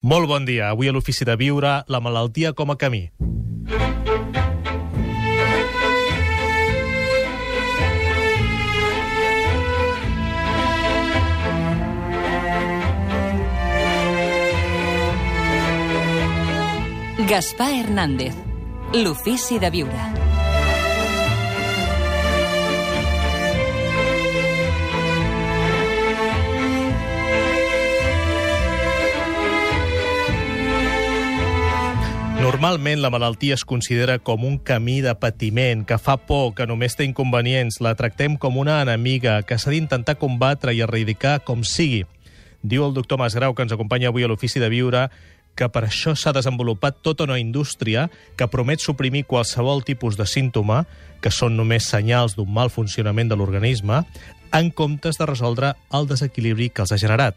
Molt bon dia. Avui a l'Ofici de Viure, la malaltia com a camí. Gaspar Hernández, l'Ofici de Viure. Normalment la malaltia es considera com un camí de patiment, que fa por, que només té inconvenients, la tractem com una enemiga, que s'ha d'intentar combatre i erradicar com sigui. Diu el doctor Masgrau, que ens acompanya avui a l'Ofici de Viure, que per això s'ha desenvolupat tota una indústria que promet suprimir qualsevol tipus de símptoma, que són només senyals d'un mal funcionament de l'organisme, en comptes de resoldre el desequilibri que els ha generat.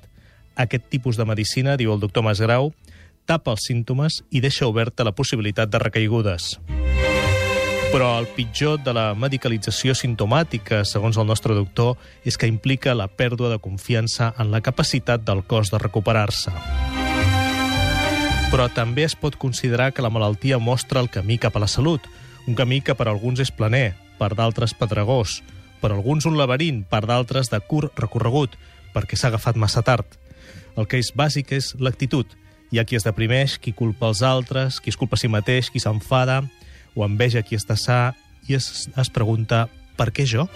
Aquest tipus de medicina, diu el doctor Masgrau, tapa els símptomes i deixa oberta la possibilitat de recaigudes. Però el pitjor de la medicalització sintomàtica, segons el nostre doctor, és que implica la pèrdua de confiança en la capacitat del cos de recuperar-se. Però també es pot considerar que la malaltia mostra el camí cap a la salut, un camí que per alguns és planer, per d'altres pedregós, per alguns un laberint, per d'altres de curt recorregut, perquè s'ha agafat massa tard. El que és bàsic és l'actitud, hi ha qui es deprimeix, qui culpa els altres, qui es culpa a si mateix, qui s'enfada, o enveja qui està sa, i es, es pregunta per què jo?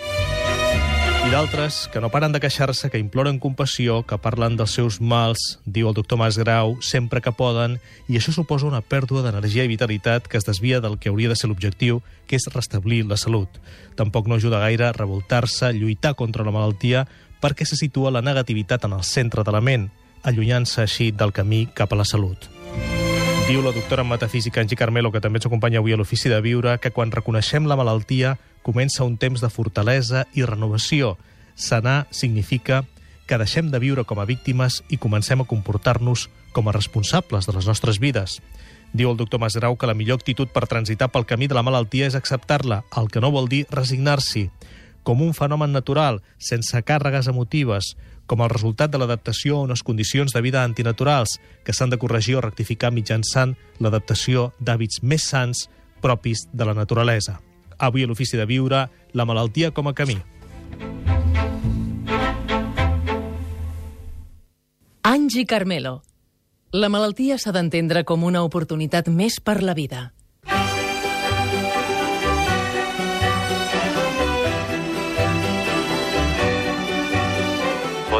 I d'altres que no paren de queixar-se, que imploren compassió, que parlen dels seus mals, diu el doctor Masgrau, sempre que poden, i això suposa una pèrdua d'energia i vitalitat que es desvia del que hauria de ser l'objectiu, que és restablir la salut. Tampoc no ajuda gaire a revoltar-se, lluitar contra la malaltia, perquè se situa la negativitat en el centre de la ment, allunyant-se així del camí cap a la salut. Diu la doctora en metafísica Angie Carmelo, que també ens acompanya avui a l'Ofici de Viure, que quan reconeixem la malaltia comença un temps de fortalesa i renovació. Sanar significa que deixem de viure com a víctimes i comencem a comportar-nos com a responsables de les nostres vides. Diu el doctor Masgrau que la millor actitud per transitar pel camí de la malaltia és acceptar-la, el que no vol dir resignar-s'hi, com un fenomen natural, sense càrregues emotives, com el resultat de l'adaptació a unes condicions de vida antinaturals que s'han de corregir o rectificar mitjançant l'adaptació d'hàbits més sants propis de la naturalesa. Avui a l'Ofici de Viure, la malaltia com a camí. Angie Carmelo. La malaltia s'ha d'entendre com una oportunitat més per la vida.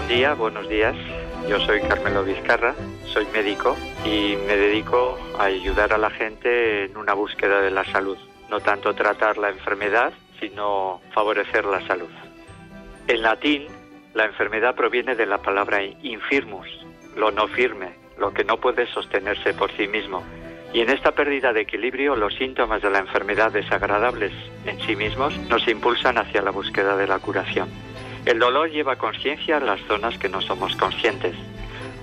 Buenos días. Yo soy Carmelo Vizcarra, soy médico y me dedico a ayudar a la gente en una búsqueda de la salud. No tanto tratar la enfermedad, sino favorecer la salud. En latín, la enfermedad proviene de la palabra infirmus, lo no firme, lo que no puede sostenerse por sí mismo. Y en esta pérdida de equilibrio, los síntomas de la enfermedad desagradables en sí mismos nos impulsan hacia la búsqueda de la curación. El dolor lleva conciencia a las zonas que no somos conscientes.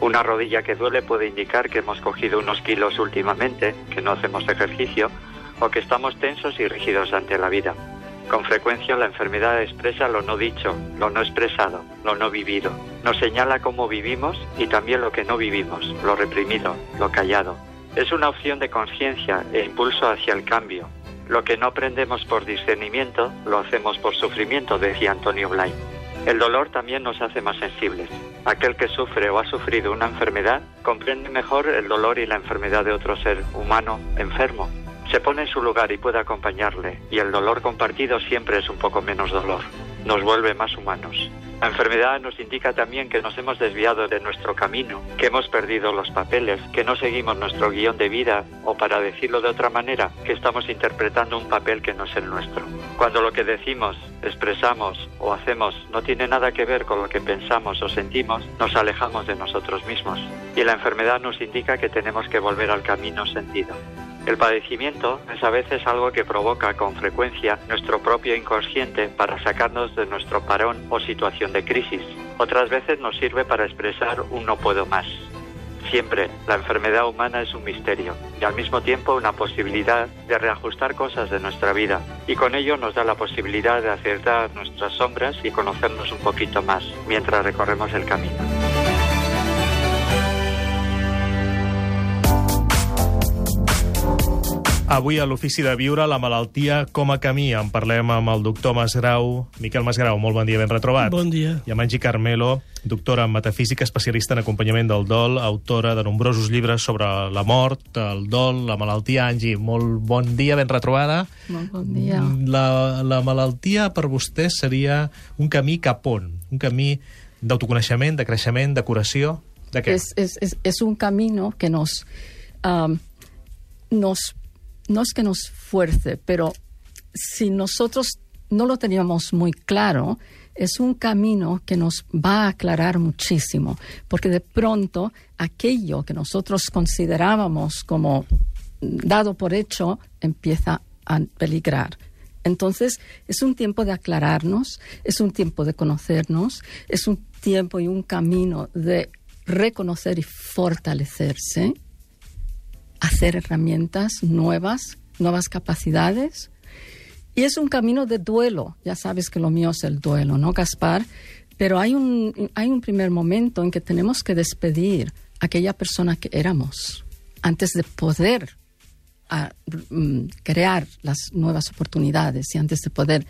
Una rodilla que duele puede indicar que hemos cogido unos kilos últimamente, que no hacemos ejercicio o que estamos tensos y rígidos ante la vida. Con frecuencia la enfermedad expresa lo no dicho, lo no expresado, lo no vivido. Nos señala cómo vivimos y también lo que no vivimos, lo reprimido, lo callado. Es una opción de conciencia e impulso hacia el cambio. Lo que no aprendemos por discernimiento, lo hacemos por sufrimiento, decía Antonio Blay. El dolor también nos hace más sensibles. Aquel que sufre o ha sufrido una enfermedad comprende mejor el dolor y la enfermedad de otro ser humano enfermo. Se pone en su lugar y puede acompañarle, y el dolor compartido siempre es un poco menos dolor. Nos vuelve más humanos. La enfermedad nos indica también que nos hemos desviado de nuestro camino, que hemos perdido los papeles, que no seguimos nuestro guion de vida o para decirlo de otra manera, que estamos interpretando un papel que no es el nuestro. Cuando lo que decimos, expresamos o hacemos no tiene nada que ver con lo que pensamos o sentimos, nos alejamos de nosotros mismos. Y la enfermedad nos indica que tenemos que volver al camino sentido. El padecimiento es a veces algo que provoca con frecuencia nuestro propio inconsciente para sacarnos de nuestro parón o situación de crisis. Otras veces nos sirve para expresar un no puedo más. Siempre la enfermedad humana es un misterio y al mismo tiempo una posibilidad de reajustar cosas de nuestra vida y con ello nos da la posibilidad de acertar nuestras sombras y conocernos un poquito más mientras recorremos el camino. Avui a l'Ofici de Viure, la malaltia com a camí. En parlem amb el doctor Masgrau. Miquel Masgrau, molt bon dia, ben retrobat. Bon dia. I amb Angie Carmelo, doctora en metafísica, especialista en acompanyament del dol, autora de nombrosos llibres sobre la mort, el dol, la malaltia. Angie, molt bon dia, ben retrobada. Molt bon dia. La, la malaltia per vostè seria un camí cap on? Un camí d'autoconeixement, de creixement, de curació? De què? Es, es, es, es un camino que nos, um, nos, no es que nos fuerce, pero si nosotros no lo teníamos muy claro, es un camino que nos va a aclarar muchísimo, porque de pronto aquello que nosotros considerábamos como dado por hecho empieza a peligrar. Entonces, es un tiempo de aclararnos, es un tiempo de conocernos, es un tiempo y un camino de reconocer y fortalecerse, hacer herramientas nuevas, nuevas capacidades. Y es un camino de duelo. Ya sabes que lo mío es el duelo, ¿no, Gaspar? Pero hay un, hay un primer momento en que tenemos que despedir aquella persona que éramos antes de poder mm, crear las nuevas oportunidades y antes de poder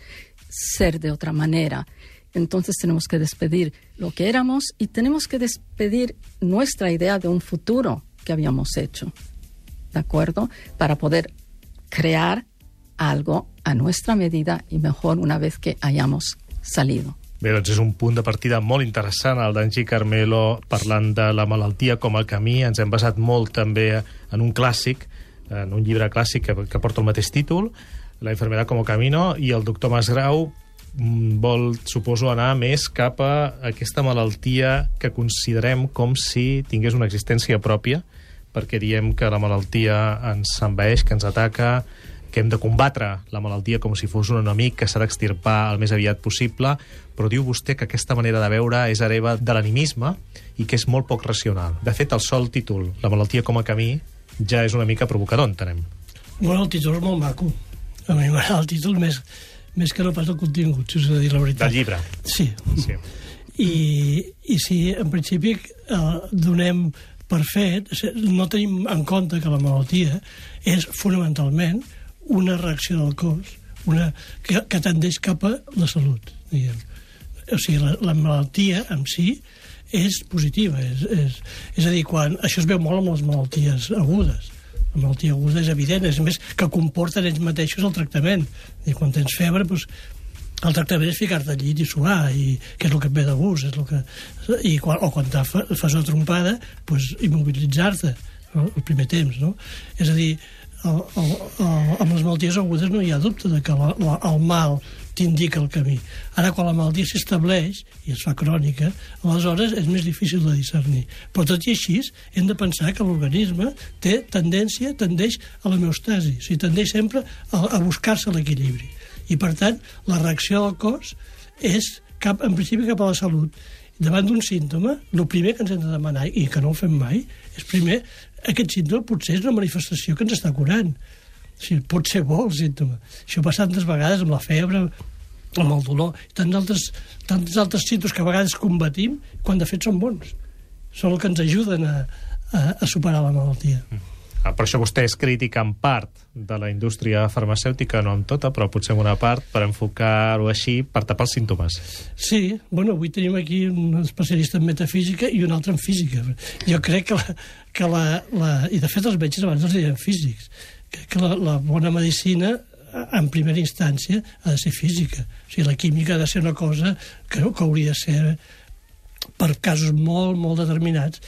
ser de otra manera. Entonces tenemos que despedir lo que éramos y tenemos que despedir nuestra idea de un futuro que habíamos hecho. ¿De acuerdo? Para poder crear algo a nuestra medida y mejor una vez que hayamos salido. Bé, doncs és un punt de partida molt interessant, el d'Angie Carmelo parlant de la malaltia com a camí. Ens hem basat molt també en un clàssic, en un llibre clàssic que, que porta el mateix títol, La enfermedad como camino, i el doctor Masgrau mm, vol, suposo, anar més cap a aquesta malaltia que considerem com si tingués una existència pròpia, perquè diem que la malaltia ens envaeix, que ens ataca, que hem de combatre la malaltia com si fos un enemic que s'ha d'extirpar el més aviat possible, però diu vostè que aquesta manera de veure és hereva de l'animisme i que és molt poc racional. De fet, el sol títol, La malaltia com a camí, ja és una mica provocador, entenem. Bueno, el títol és molt maco. A mi m'agrada el títol més, més que no pas el contingut, si us he de dir la veritat. Del llibre. Sí. Sí. I, i si en principi eh, donem per fet, no tenim en compte que la malaltia és fonamentalment una reacció del cos una, que, que tendeix cap a la salut, diguem. O sigui, la, la malaltia en si és positiva. És, és, és a dir, quan, això es veu molt amb les malalties agudes. La malaltia aguda és evident, és més que comporten ells mateixos el tractament. I quan tens febre, doncs, el tractament és ficar-te al llit i suar, i, que és el que et ve de gust, és el que... I quan, o quan fa, fas una trompada, doncs, immobilitzar-te el, el primer temps, no? És a dir, el, el, el, amb les malalties agudes no hi ha dubte de que la, la, el mal t'indica el camí. Ara, quan la malaltia s'estableix i es fa crònica, aleshores és més difícil de discernir. Però tot i així, hem de pensar que l'organisme té tendència, tendeix a l'homeostasi, o sigui, tendeix sempre a, a buscar-se l'equilibri. I, per tant, la reacció del cos és, cap, en principi, cap a la salut. Davant d'un símptoma, el primer que ens hem de demanar, i que no ho fem mai, és primer, aquest símptoma potser és una manifestació que ens està curant. O sigui, pot ser bo el símptoma. Això ha passat tantes vegades amb la febre, amb el dolor, tants altres, tants altres símptomes que a vegades combatim, quan de fet són bons. Són el que ens ajuden a, a, a superar la malaltia. Ah, per això vostè és crític en part de la indústria farmacèutica, no en tota, però potser en una part, per enfocar-ho així, per tapar els símptomes. Sí, bueno, avui tenim aquí un especialista en metafísica i un altre en física. Jo crec que la, que la, la i de fet els metges abans els deien físics, que, que la, la bona medicina en primera instància ha de ser física. O sigui, la química ha de ser una cosa que, que hauria de ser per casos molt, molt determinats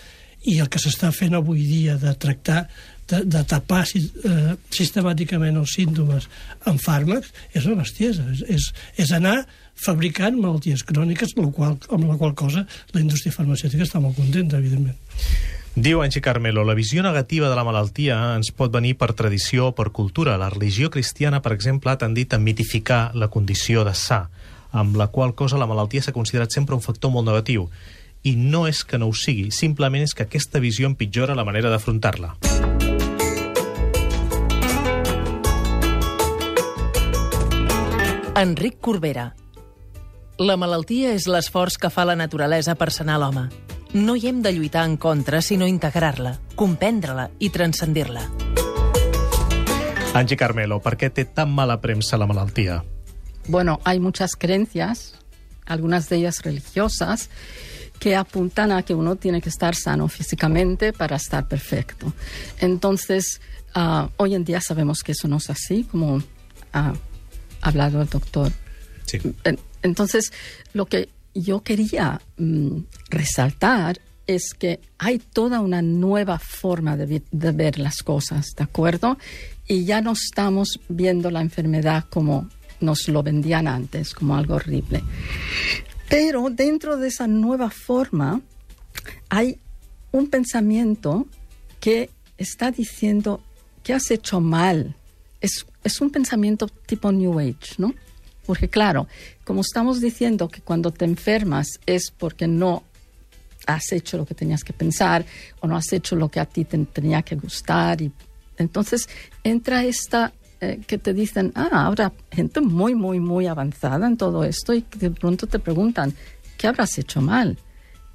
i el que s'està fent avui dia de tractar de, de tapar eh, sistemàticament els símptomes amb fàrmacs és una bestiesa. És, és, és anar fabricant malalties cròniques, la qual, amb la qual cosa la indústria farmacèutica està molt contenta, evidentment. Diu Angie Carmelo, la visió negativa de la malaltia ens pot venir per tradició o per cultura. La religió cristiana, per exemple, ha tendit a mitificar la condició de sa, amb la qual cosa la malaltia s'ha considerat sempre un factor molt negatiu. I no és que no ho sigui, simplement és que aquesta visió empitjora la manera d'afrontar-la. Enric Corbera. La malaltia és l'esforç que fa la naturalesa per sanar l'home. No hi hem de lluitar en contra, sinó integrar-la, comprendre-la i transcendir-la. Angie Carmelo, per què té tan mala premsa la malaltia? Bueno, hay muchas creencias, algunas de ellas religiosas, que apuntan a que uno tiene que estar sano físicamente para estar perfecto. Entonces, uh, hoy en día sabemos que eso no es así, como ha hablado el doctor. Sí. Entonces, lo que yo quería mm, resaltar es que hay toda una nueva forma de, de, ver las cosas, ¿de acuerdo? Y ya no estamos viendo la enfermedad como nos lo vendían antes, como algo horrible. Pero dentro de esa nueva forma hay un pensamiento que está diciendo que has hecho mal. Es, es un pensamiento tipo New Age, ¿no? Porque claro, como estamos diciendo que cuando te enfermas es porque no has hecho lo que tenías que pensar o no has hecho lo que a ti te tenía que gustar y entonces entra esta eh, que te dicen, ah, ahora gente muy, muy, muy avanzada en todo esto y de pronto te preguntan, ¿qué habrás hecho mal?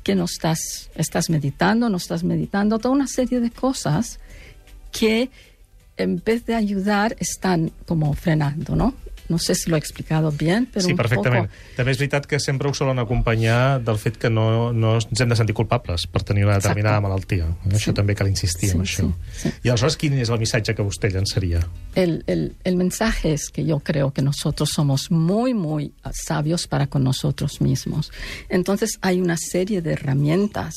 ¿Que no estás, estás meditando, no estás meditando? Toda una serie de cosas que en vez de ayudar están como frenando, ¿no? No sé si lo he explicado bien, però sí, un perfectament. poco... També és veritat que sempre ho solen acompanyar del fet que no, no ens hem de sentir culpables per tenir una determinada Exacte. malaltia. Sí. Això també cal insistir Sí, en això. sí, sí. I aleshores, quin és el missatge que vostè llançaria? El, el, el mensaje es que yo creo que nosotros somos muy, muy sabios para con nosotros mismos. Entonces hay una serie de herramientas,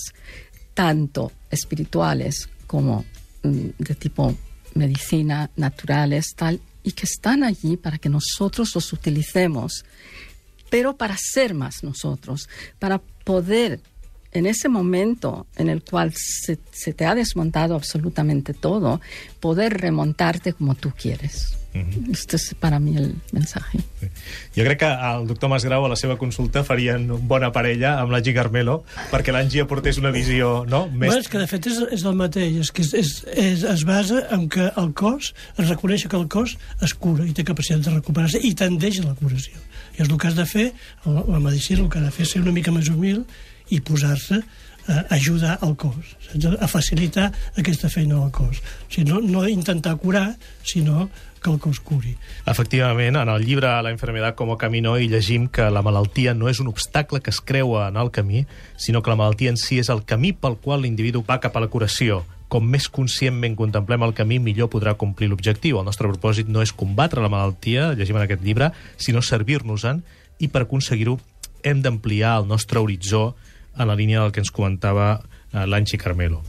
tanto espirituales como mm, de tipo medicina, naturales, tal, y que están allí para que nosotros los utilicemos, pero para ser más nosotros, para poder en ese momento en el cual se, se te ha desmontado absolutamente todo, poder remontarte como tú quieres. Este es para mí el mensaje. Jo crec que el doctor Masgrau a la seva consulta farien bona parella amb l'Angie Carmelo perquè l'Angie aportés una visió no? Més... Bueno, és que de fet és, és el mateix, és que és, és, és, es basa en que el cos, es reconeix que el cos es cura i té capacitat de recuperar-se i tendeix a la curació. I és el que has de fer, la, la medicina el que ha de fer és ser una mica més humil i posar-se a ajudar al cos, saps? a facilitar aquesta feina al cos. O sigui, no, no intentar curar, sinó que el cos curi. Efectivament, en el llibre La enfermedad como camino hi llegim que la malaltia no és un obstacle que es creua en el camí, sinó que la malaltia en si és el camí pel qual l'individu va cap a la curació. Com més conscientment contemplem el camí, millor podrà complir l'objectiu. El nostre propòsit no és combatre la malaltia, llegim en aquest llibre, sinó servir-nos-en, i per aconseguir-ho hem d'ampliar el nostre horitzó en la línia del que ens comentava eh, l'Anchi Carmelo.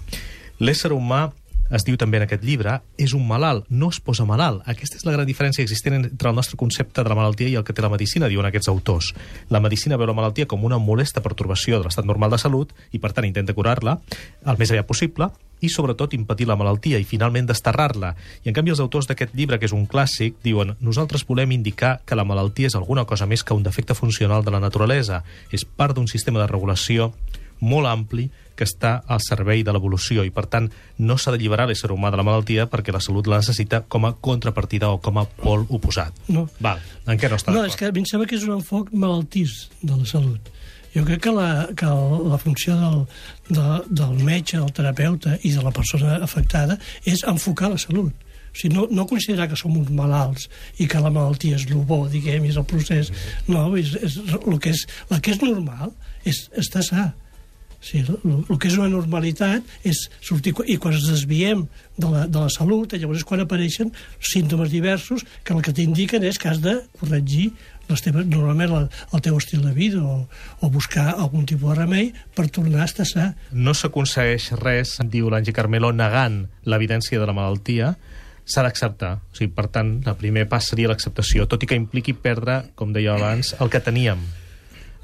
L'ésser humà es diu també en aquest llibre, és un malalt, no es posa malalt. Aquesta és la gran diferència existent entre el nostre concepte de la malaltia i el que té la medicina, diuen aquests autors. La medicina veu la malaltia com una molesta pertorbació de l'estat normal de salut i, per tant, intenta curar-la el més aviat possible i, sobretot, impedir la malaltia i, finalment, desterrar-la. I, en canvi, els autors d'aquest llibre, que és un clàssic, diuen nosaltres volem indicar que la malaltia és alguna cosa més que un defecte funcional de la naturalesa. És part d'un sistema de regulació molt ampli que està al servei de l'evolució i, per tant, no s'ha d'alliberar l'ésser humà de la malaltia perquè la salut la necessita com a contrapartida o com a pol oposat. No. Val, en què no està No, és que a mi em sembla que és un enfoc malaltís de la salut. Jo crec que la, que la funció del, de, del metge, del terapeuta i de la persona afectada és enfocar la salut. O sigui, no, no considerar que som uns malalts i que la malaltia és el bo, diguem, és el procés. No, és, és, el, que és, el que és normal és estar sa. Sigui, el, el que és una normalitat és sortir... I quan ens desviem de la, de la salut, llavors és quan apareixen símptomes diversos que el que t'indiquen és que has de corregir les teves, normalment el, el teu estil de vida o, o buscar algun tipus de remei per tornar a estar sa. No s'aconsegueix res, diu l'Angie Carmelo, negant l'evidència de la malaltia, s'ha d'acceptar. O sigui, per tant, el primer pas seria l'acceptació, tot i que impliqui perdre, com deia abans, el que teníem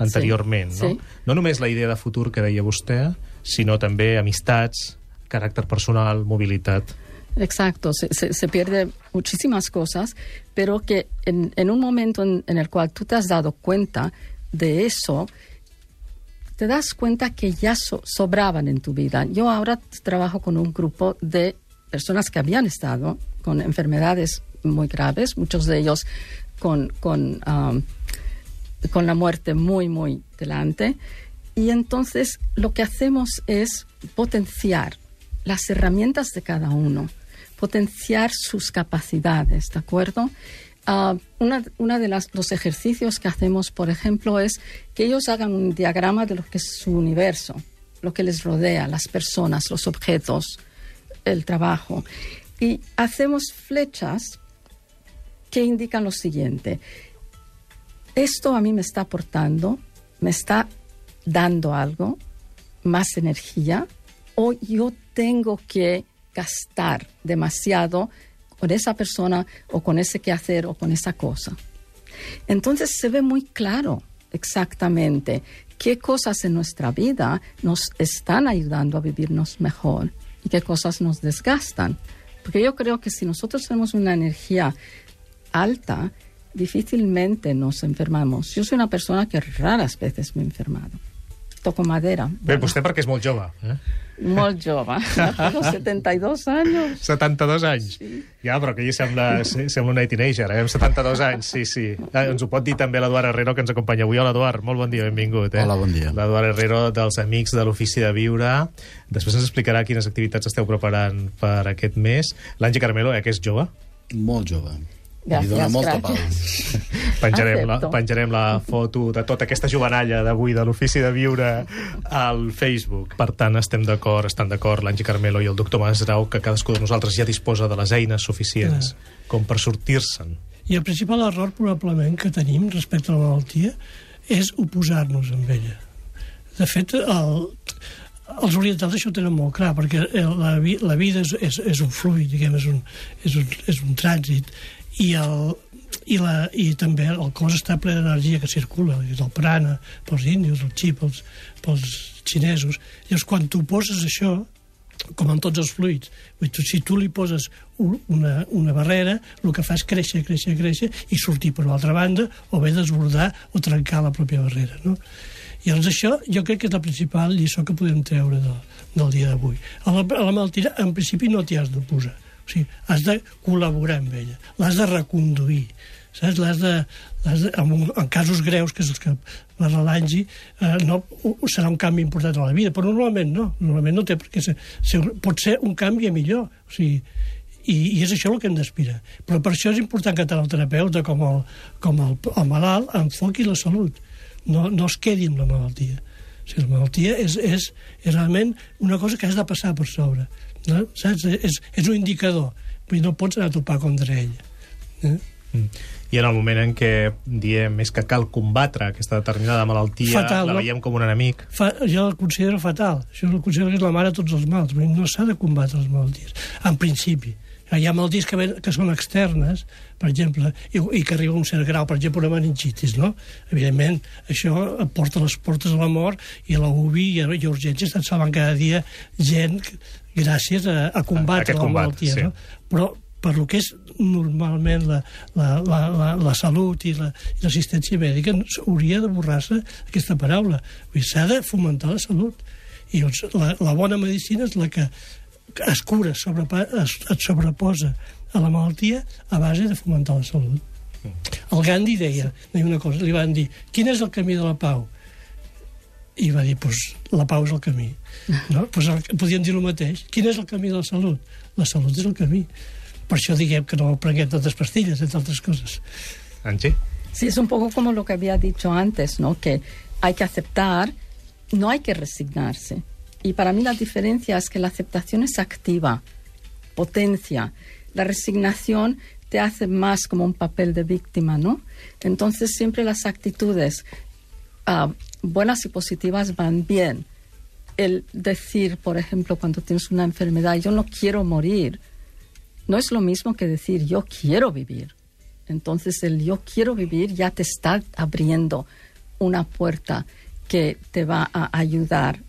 anteriorment. Sí, no? sí. no només la idea de futur que deia vostè, sinó també amistats, caràcter personal, mobilitat. Exacto, se, se, se pierde muchísimas cosas, pero que en, en un momento en, en el cual tú te has dado cuenta de eso, te das cuenta que ya so- sobraban en tu vida. Yo ahora trabajo con un grupo de personas que habían estado con enfermedades muy graves, muchos de ellos con, con, um, con la muerte muy, muy delante. Y entonces lo que hacemos es potenciar las herramientas de cada uno. potenciar sus capacidades, ¿de acuerdo? Uh, una, una, de las, los ejercicios que hacemos, por ejemplo, es que ellos hagan un diagrama de lo que es su universo, lo que les rodea, las personas, los objetos, el trabajo. Y hacemos flechas que indican lo siguiente. Esto a mí me está aportando, me está dando algo, más energía, o yo tengo que gastar demasiado con esa persona o con ese quehacer o con esa cosa. Entonces se ve muy claro exactamente qué cosas en nuestra vida nos están ayudando a vivirnos mejor y qué cosas nos desgastan. Porque yo creo que si nosotros tenemos una energía alta, difícilmente nos enfermamos. Yo soy una persona que raras veces me he enfermado. Toco madera. Bé, bueno. vostè perquè és molt jove. Eh? Molt jove. Tengo 72 anys. 72 anys. Sí. Ja, però que ella sembla, sembla una teenager, eh? Amb 72 anys, sí, sí. Ah, ens ho pot dir també l'Eduard Herrero, que ens acompanya avui. Hola, Eduard, molt bon dia, benvingut. Eh? Hola, bon dia. L'Eduard Herrero, dels Amics de l'Ofici de Viure. Després ens explicarà quines activitats esteu preparant per aquest mes. L'Angie Carmelo, eh, que és jove? Molt jove. Gràcies, Li dona molta pau. penjarem, la, penjarem la foto de tota aquesta jovenalla d'avui de l'Ofici de Viure al Facebook. Per tant, estem d'acord, estan d'acord l'Angie Carmelo i el doctor Masrau que cadascú de nosaltres ja disposa de les eines suficients Clar. com per sortir-se'n. I el principal error, probablement, que tenim respecte a la malaltia és oposar-nos amb ella. De fet, el, els orientals això ho tenen molt clar, perquè la, la vida és, és, és un fluid, diguem, és un, és un, és un trànsit, i, el, i, la, i també el cos està ple d'energia que circula, és el prana pels índios, el xip pels, pels xinesos. Llavors, quan tu poses això, com en tots els fluids, si tu li poses una, una barrera, el que fa és créixer, créixer, créixer i sortir per l'altra banda o bé desbordar o trencar la pròpia barrera. No? I llavors això jo crec que és la principal lliçó que podem treure del, del dia d'avui. A, la, a la malaltia, en principi, no t'hi has de posar o sigui, has de col·laborar amb ella, l'has de reconduir, saps? L'has de, de en, en casos greus, que és el que la relangi, eh, no, serà un canvi important a la vida, però normalment no, normalment no té perquè ser, ser, pot ser un canvi a millor, o sigui, i, i és això el que hem d'aspirar. Però per això és important que tant el terapeuta com el, com el, el malalt enfoqui la salut, no, no es quedi amb la malaltia. O sigui, la malaltia és, és, és realment una cosa que has de passar per sobre. No? Saps? És, és un indicador. Vull dir, no pots anar a topar contra ell. Eh? Mm. I en el moment en què diem és que cal combatre aquesta determinada malaltia, fatal, la veiem com un enemic. Fa, jo el considero fatal. Això el considero que és la mare de tots els mals. No s'ha de combatre les malalties, en principi. Hi ha malalties que, ven, que són externes, per exemple, i, i que arriba a un cert grau, per exemple, una meningitis, no? Evidentment, això porta les portes a la mort i a la UBI i a, i a urgències estan salvant cada dia gent gràcies a, a combatre la combat, malaltia. sí. No? Però per lo que és normalment la, la, la, la, la salut i l'assistència la, mèdica hauria de borrar-se aquesta paraula. S'ha de fomentar la salut. I doncs, la, la bona medicina és la que es cura, sobrepa, es, et sobreposa a la malaltia a base de fomentar la salut. El Gandhi deia, deia una cosa, li van dir, quin és el camí de la pau? I va dir, pues, la pau és el camí. No? Pues el, podien dir el mateix. Quin és el camí de la salut? La salut és el camí. Per això diguem que no prenguem tantes pastilles, entre altres coses. Angie? Sí, es un poco como lo que había dicho antes, ¿no? Que hay que aceptar, no hay que resignarse. Y para mí la diferencia es que la aceptación es activa, potencia. La resignación te hace más como un papel de víctima, ¿no? Entonces siempre las actitudes uh, buenas y positivas van bien. El decir, por ejemplo, cuando tienes una enfermedad, yo no quiero morir, no es lo mismo que decir yo quiero vivir. Entonces el yo quiero vivir ya te está abriendo una puerta que te va a ayudar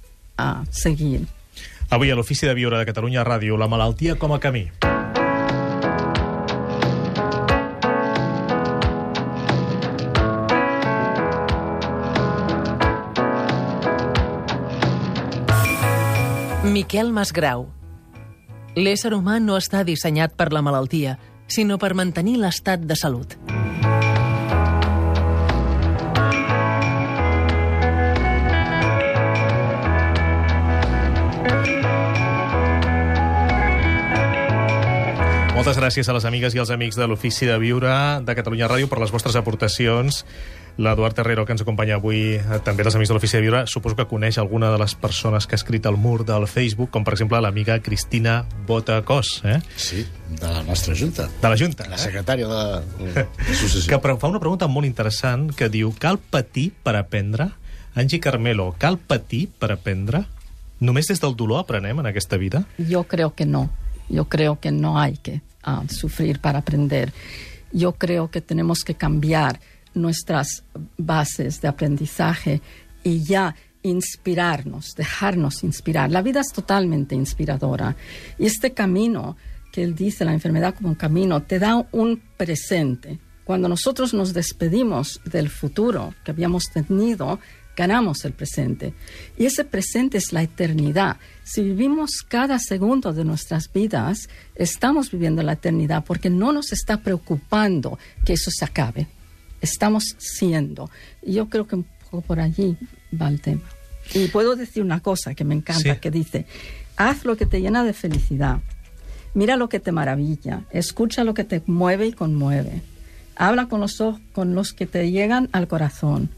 a seguir. Avui a l'Ofici de Viure de Catalunya Ràdio, la malaltia com a camí. Miquel Masgrau. L'ésser humà no està dissenyat per la malaltia, sinó per mantenir l'estat de salut. Moltes gràcies a les amigues i als amics de l'Ofici de Viure de Catalunya Ràdio per les vostres aportacions. L'Eduard Terrero, que ens acompanya avui, eh, també dels amics de l'Ofici de Viure, suposo que coneix alguna de les persones que ha escrit al mur del Facebook, com per exemple l'amiga Cristina Botacós, eh? Sí, de la nostra Junta. de la Junta. La Eh? secretària de l'associació. Que pre- fa una pregunta molt interessant que diu cal patir per aprendre? Angie Carmelo, cal patir per aprendre? Només des del dolor aprenem en aquesta vida? Yo creo que no. Yo creo que no hay que ah, sufrir para aprender. Yo creo que tenemos que cambiar nuestras bases de aprendizaje y ya inspirarnos, dejarnos inspirar. La vida es totalmente inspiradora. Y este camino que él dice, la enfermedad como un camino, te da un presente. Cuando nosotros nos despedimos del futuro que habíamos tenido, ganamos el presente. Y ese presente es la eternidad. Si vivimos cada segundo de nuestras vidas, estamos viviendo la eternidad porque no nos está preocupando que eso se acabe. Estamos siendo. Y yo creo que un poco por allí va el tema. Y puedo decir una cosa que me encanta, Sí. que dice, haz lo que te llena de felicidad, mira lo que te maravilla, escucha lo que te mueve y conmueve, habla con los, ojos, con los que te llegan al corazón,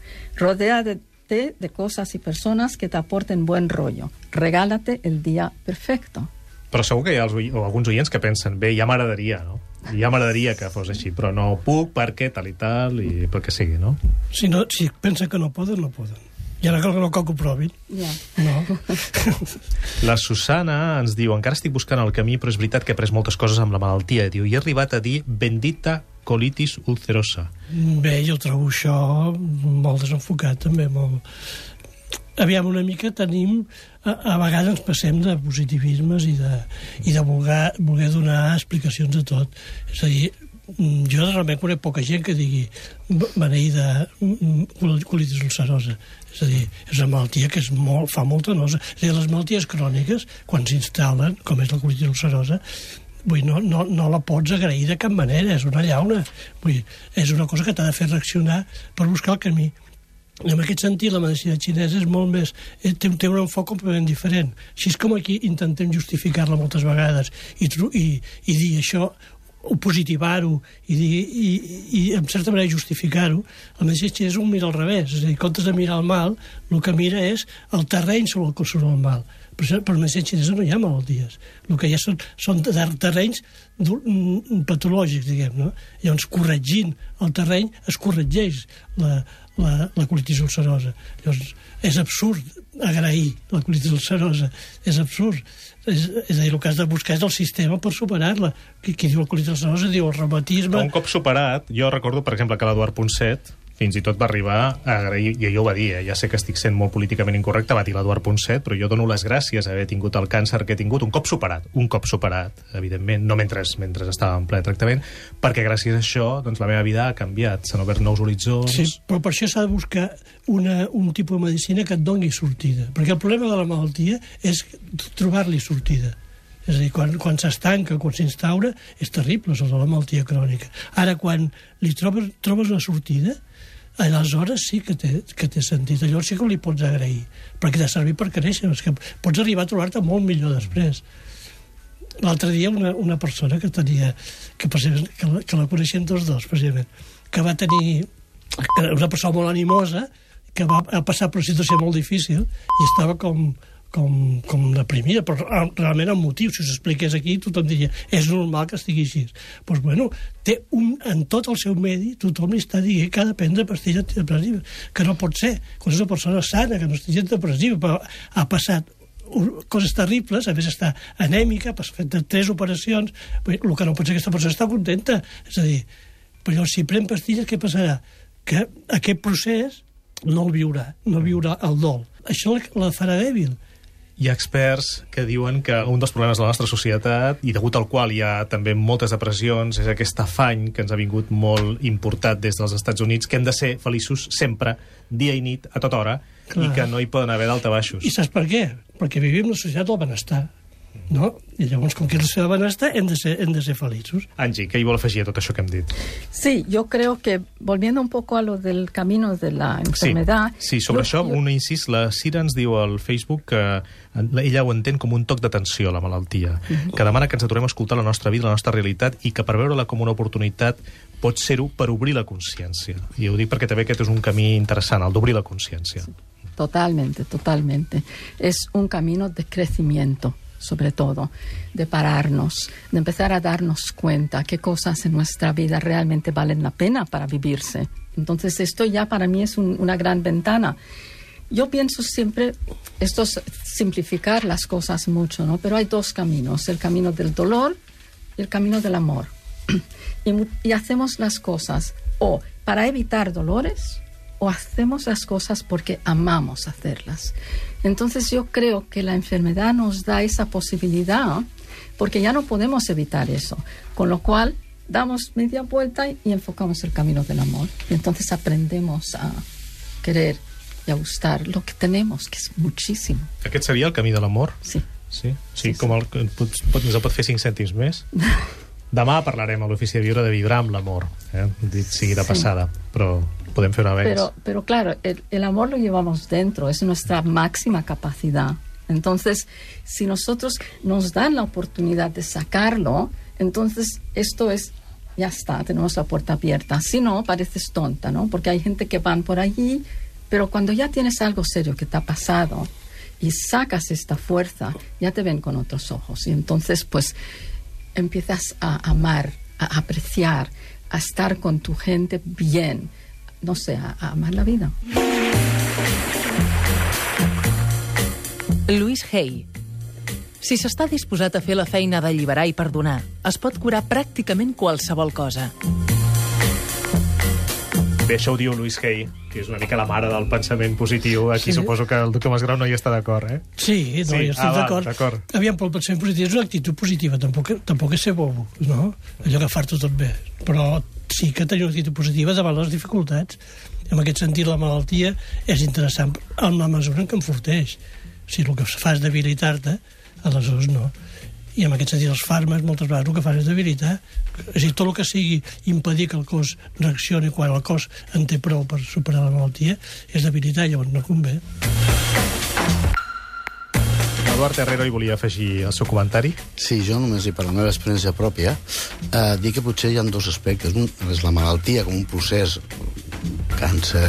rodéate de cosas y personas que te aporten buen rollo, regálate el día perfecto. Però segur que hi ha els, o alguns oients que pensen bé, ja m'agradaria, no? Ja m'agradaria que fos així, però no puc perquè tal i tal, i pel que sigui, no? Si, no, si pensen que no poden, no poden. I ara cal, no cal que ho provin. Ya. No. La Susana ens diu, encara estic buscant el camí, però és veritat que he pres moltes coses amb la malaltia. Diu, i he arribat a dir bendita colitis ulcerosa. Bé, jo trobo això molt desenfocat, també, molt... Aviam, una mica tenim... A, a vegades ens passem de positivismes i de, i de voler, voler donar explicacions de tot. És a dir, jo realment conec poca gent que digui beneïda colitis ulcerosa. És a dir, és una malaltia que és molt, fa molta nosa. És a dir, les malalties cròniques, quan s'instal·len, com és la colitis ulcerosa, Vull no, no, no la pots agrair de cap manera, és una llauna. Vull és una cosa que t'ha de fer reaccionar per buscar el camí. I en aquest sentit, la medicina xinesa és molt més... eh, Té, té un enfoc completament diferent. Així és com aquí intentem justificar-la moltes vegades i, i, i dir això o positivar-ho i, dir, i, i, en certa manera justificar-ho, la medicina xinesa ho mira al revés. És a dir, en comptes de mirar el mal, el que mira és el terreny sobre el que surt el mal. Per, això, per medicina xinesa no hi ha malalties. El que hi ha són, són ter- terrenys mm, patològics, diguem, no? Llavors, corregint el terreny, es corregeix la, la, la colitis ulcerosa. Llavors, és absurd agrair la colitis ulcerosa. És absurd. És, és a dir, el que has de buscar és el sistema per superar-la. Qui, qui diu la colitis ulcerosa diu el reumatisme... Un cop superat, jo recordo, per exemple, que l'Eduard Ponset fins i tot va arribar a agrair, i ell ho va dir, eh? ja sé que estic sent molt políticament incorrecte, va dir l'Eduard Ponset, però jo dono les gràcies a haver tingut el càncer que he tingut un cop superat, un cop superat, evidentment, no mentre, mentre estava en ple tractament, perquè gràcies a això doncs, la meva vida ha canviat, s'han obert nous horitzons... Sí, però per això s'ha de buscar una, un tipus de medicina que et doni sortida. Perquè el problema de la malaltia és trobar-li sortida. És a dir, quan, quan s'estanca, quan s'instaura, és terrible, de la malaltia crònica. Ara, quan li trobes, trobes una sortida, aleshores sí que té, que té sentit. Llavors sí que li pots agrair, perquè t'ha servit per créixer. És que pots arribar a trobar-te molt millor després. L'altre dia una, una persona que tenia, que, que, la, que la coneixien tots dos, precisament, que va tenir que una persona molt animosa, que va passar per una situació molt difícil i estava com, com, com deprimida, però re- realment amb motiu. Si s'expliqués aquí, tothom diria és normal que estigui així. Doncs, pues, bueno, té un, en tot el seu medi, tothom li està dient que ha de prendre pastilles antidepressives, que no pot ser. Quan és una persona sana, que no estigui depressiva, però ha passat coses terribles, a més està anèmica, ha fet tres operacions, el que no pot ser que aquesta persona està contenta. És a dir, però si pren pastilles, què passarà? Que aquest procés no el viurà, no viurà el dol. Això la farà dèbil. Hi ha experts que diuen que un dels problemes de la nostra societat, i degut al qual hi ha també moltes depressions, és aquest afany que ens ha vingut molt importat des dels Estats Units, que hem de ser feliços sempre, dia i nit, a tota hora, Clar. i que no hi poden haver daltabaixos. I saps per què? Perquè vivim una societat del benestar. No? I llavors, com que és el seu benestar, hem de ser, hem de ser feliços. Angie, què hi vol afegir a tot això que hem dit? Sí, yo creo que, volviendo un poco a lo del camino de la enfermedad... Sí, sí sobre yo- això, yo- un incís, la Cira ens diu al Facebook que ella ho entén com un toc d'atenció, la malaltia, que demana que ens aturem a escoltar la nostra vida, la nostra realitat, i que per veure-la com una oportunitat pot ser-ho per obrir la consciència. I ho dic perquè també aquest és un camí interessant, el d'obrir la consciència. Totalmente, totalmente. Es un camino de crecimiento, sobre todo, de pararnos, de empezar a darnos cuenta qué cosas en nuestra vida realmente valen la pena para vivirse. Entonces, esto ya para mí es un- una gran ventana. Yo pienso siempre, esto es simplificar las cosas mucho, ¿no? Pero hay dos caminos, el camino del dolor y el camino del amor. y hacemos las cosas o para evitar dolores o hacemos las cosas porque amamos hacerlas. Entonces yo creo que la enfermedad nos da esa posibilidad porque ya no podemos evitar eso. Con lo cual damos media vuelta y, enfocamos el camino del amor. Y entonces aprendemos a querer y a gustar lo que tenemos, que es muchísimo. Aquest seria el camí de l'amor? Sí. Sí? Sí, Sí, com el, pot, pot, ens el pot fer 5 cèntims més? Demà parlarem a l'ofici de viure de vibrar amb l'amor, eh? dit sigui de Sí. passada, però podem fer un avenç. Pero, pero claro, el, el amor lo llevamos dentro, es nuestra máxima capacidad. Entonces, si nosotros nos dan la oportunidad de sacarlo, entonces esto es, ya está, tenemos la puerta abierta. Si no, pareces tonta, ¿no? Porque hay gente que van por allí, pero cuando ya tienes algo serio que te ha pasado y sacas esta fuerza, ya te ven con otros ojos. Y entonces, pues, empiezas a amar, a apreciar, a estar con tu gente bien, no sé, a, a amar la vida. Louis Hay. Si s'està disposat a fer la feina d'alliberar i perdonar, es pot curar pràcticament qualsevol cosa. Bé, això ho diu Louise Hay, que és una mica la mare del pensament positiu. Aquí Sí. suposo que el doctor Masgrau no hi està d'acord, eh? Sí, no, Sí, jo estic ah, d'acord. Aviam, però el pensament positiu és una actitud positiva, tampoc, tampoc és ser bobo, no? Allò agafar-t'ho tot bé. Però sí que tenir una actitud positiva davant les dificultats. En aquest sentit, la malaltia és interessant en la mesura en què enforteix. Si el que fa és debilitar-te, aleshores no. I en aquest sentit, els fàrmacs, moltes vegades, el que fan és debilitar. És a dir, tot el que sigui impedir que el cos reaccioni quan el cos en té prou per superar la malaltia és debilitar, llavors no convé. Eduard Herrero hi volia afegir el seu comentari. Sí, jo només, i per la meva experiència pròpia, eh, dic que potser hi ha dos aspectes. Un és la malaltia com un procés càncer,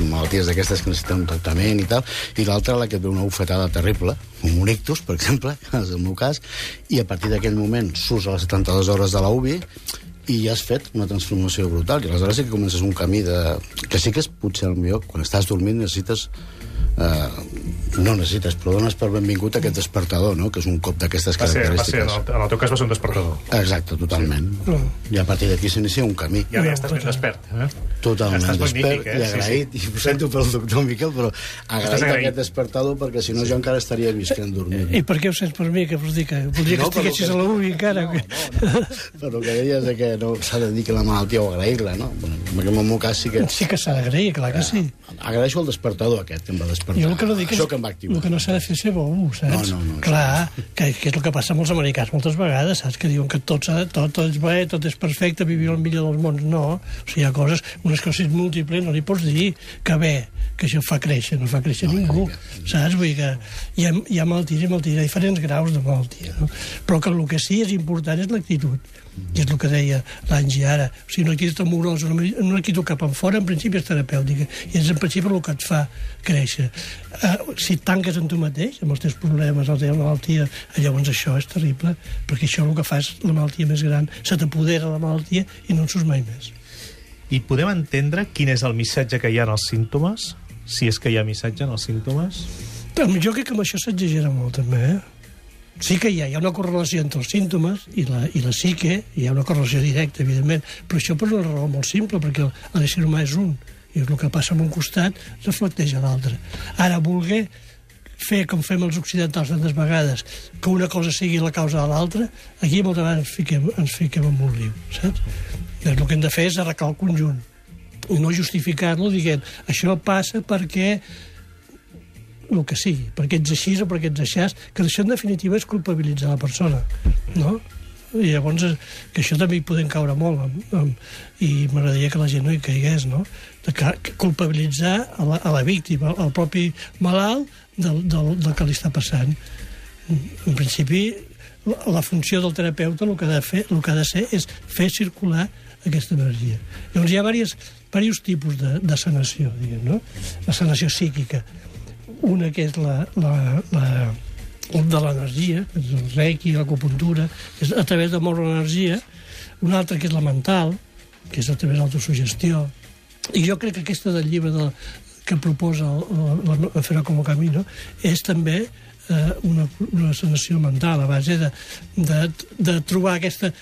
malalties d'aquestes que necessiten un tractament i tal, i l'altra la que et ve una bufetada terrible, com un ictus, per exemple, és el meu cas, i a partir d'aquell moment surts a les 72 hores de la UBI i ja has fet una transformació brutal, i aleshores sí que comences un camí de... que sí que és potser el millor, quan estàs dormint necessites eh, no necessites, però dones per benvingut aquest despertador, no? que és un cop d'aquestes Va ser, va ser, característiques. en el, en el teu cas va ser un despertador. Exacte, totalment. Sí. I a partir d'aquí s'inicia un camí. I ara ja No, estàs ben total. despert. Eh? Totalment Estàs despert magnífic, eh? i agraït, Sí, sí. i ho sento pel doctor Miquel, però agraït, agraït. aquest despertador, perquè si no jo encara estaria visquent dormint. I per què ho sents per mi? Que vols dir que voldria que No, però estiguessis que- a la UBI encara? No, que... Però el que deies de que no s'ha de dir que la malaltia o agrair-la, no? Bueno, en el meu cas sí que... Sí que s'ha d'agrair, clar que sí. Agraeixo el despertador aquest que em va despertar. Jo el que no dic és... Que. El que no s'ha de fer ser bobo, saps? No, no, no, Clar, que, que és el que passa amb els americans moltes vegades, saps? Que diuen que tot, tot, tot és bé, tot és perfecte, vivir el millor dels mons. No, o sigui, hi ha coses, una esclerosi múltiple, no li pots dir que bé, que això fa créixer, no fa créixer no, ningú, saps? Vull dir que hi ha, hi ha malalties i malalties, hi ha diferents graus de malaltia, no? Però que el que sí és important és l'actitud. I és el que deia l'Angi ara. O sigui, una actitud amorosa, una, una actitud cap enfora, en principi és terapèutica. I és en principi el que et fa créixer. Uh, si et tanques en tu mateix, amb els teus problemes, la teva malaltia, llavors això és terrible, perquè això el que fa és la malaltia més gran. Se t'apodera la malaltia i no en surts mai més. I podem entendre quin és el missatge que hi ha en els símptomes? Si és que hi ha missatge en els símptomes? Jo crec que amb això s'exagera molt, també, eh? Sí que hi ha, hi ha una correlació entre els símptomes i la, i la psique, hi ha una correlació directa, evidentment, però això per una raó molt simple, perquè l'ésser humà és un, i el que passa en un costat reflecteix a l'altre. Ara, voler fer com fem els occidentals tantes vegades, que una cosa sigui la causa de l'altra, aquí moltes vegades ens fiquem, ens fiquem en un riu, saps? I el que hem de fer és arreglar el conjunt i no justificar-lo dient això passa perquè el que sigui, perquè ets així o perquè ets així, que això en definitiva és culpabilitzar la persona, no? I llavors, eh, que això també hi podem caure molt, amb, amb, i m'agradaria que la gent no hi caigués, no? De que, que culpabilitzar a la, a la víctima, al propi malalt del, del, del que li està passant. En principi, la, la funció del terapeuta el que ha de fer, el que ha de ser és fer circular aquesta energia. Llavors hi ha diversos, diversos tipus de, de sanació, diguem, no? La sanació psíquica. Una que és la, la, la, de l'energia, el reiki, l'acupuntura, és a través de moure l'energia. Una altra que és la mental, que és a través de l'autosugestió. I jo crec que aquesta del llibre de, que proposa el, el, el Ferro como Camino és també eh, una, una sanació mental a base de, de, de trobar aquesta...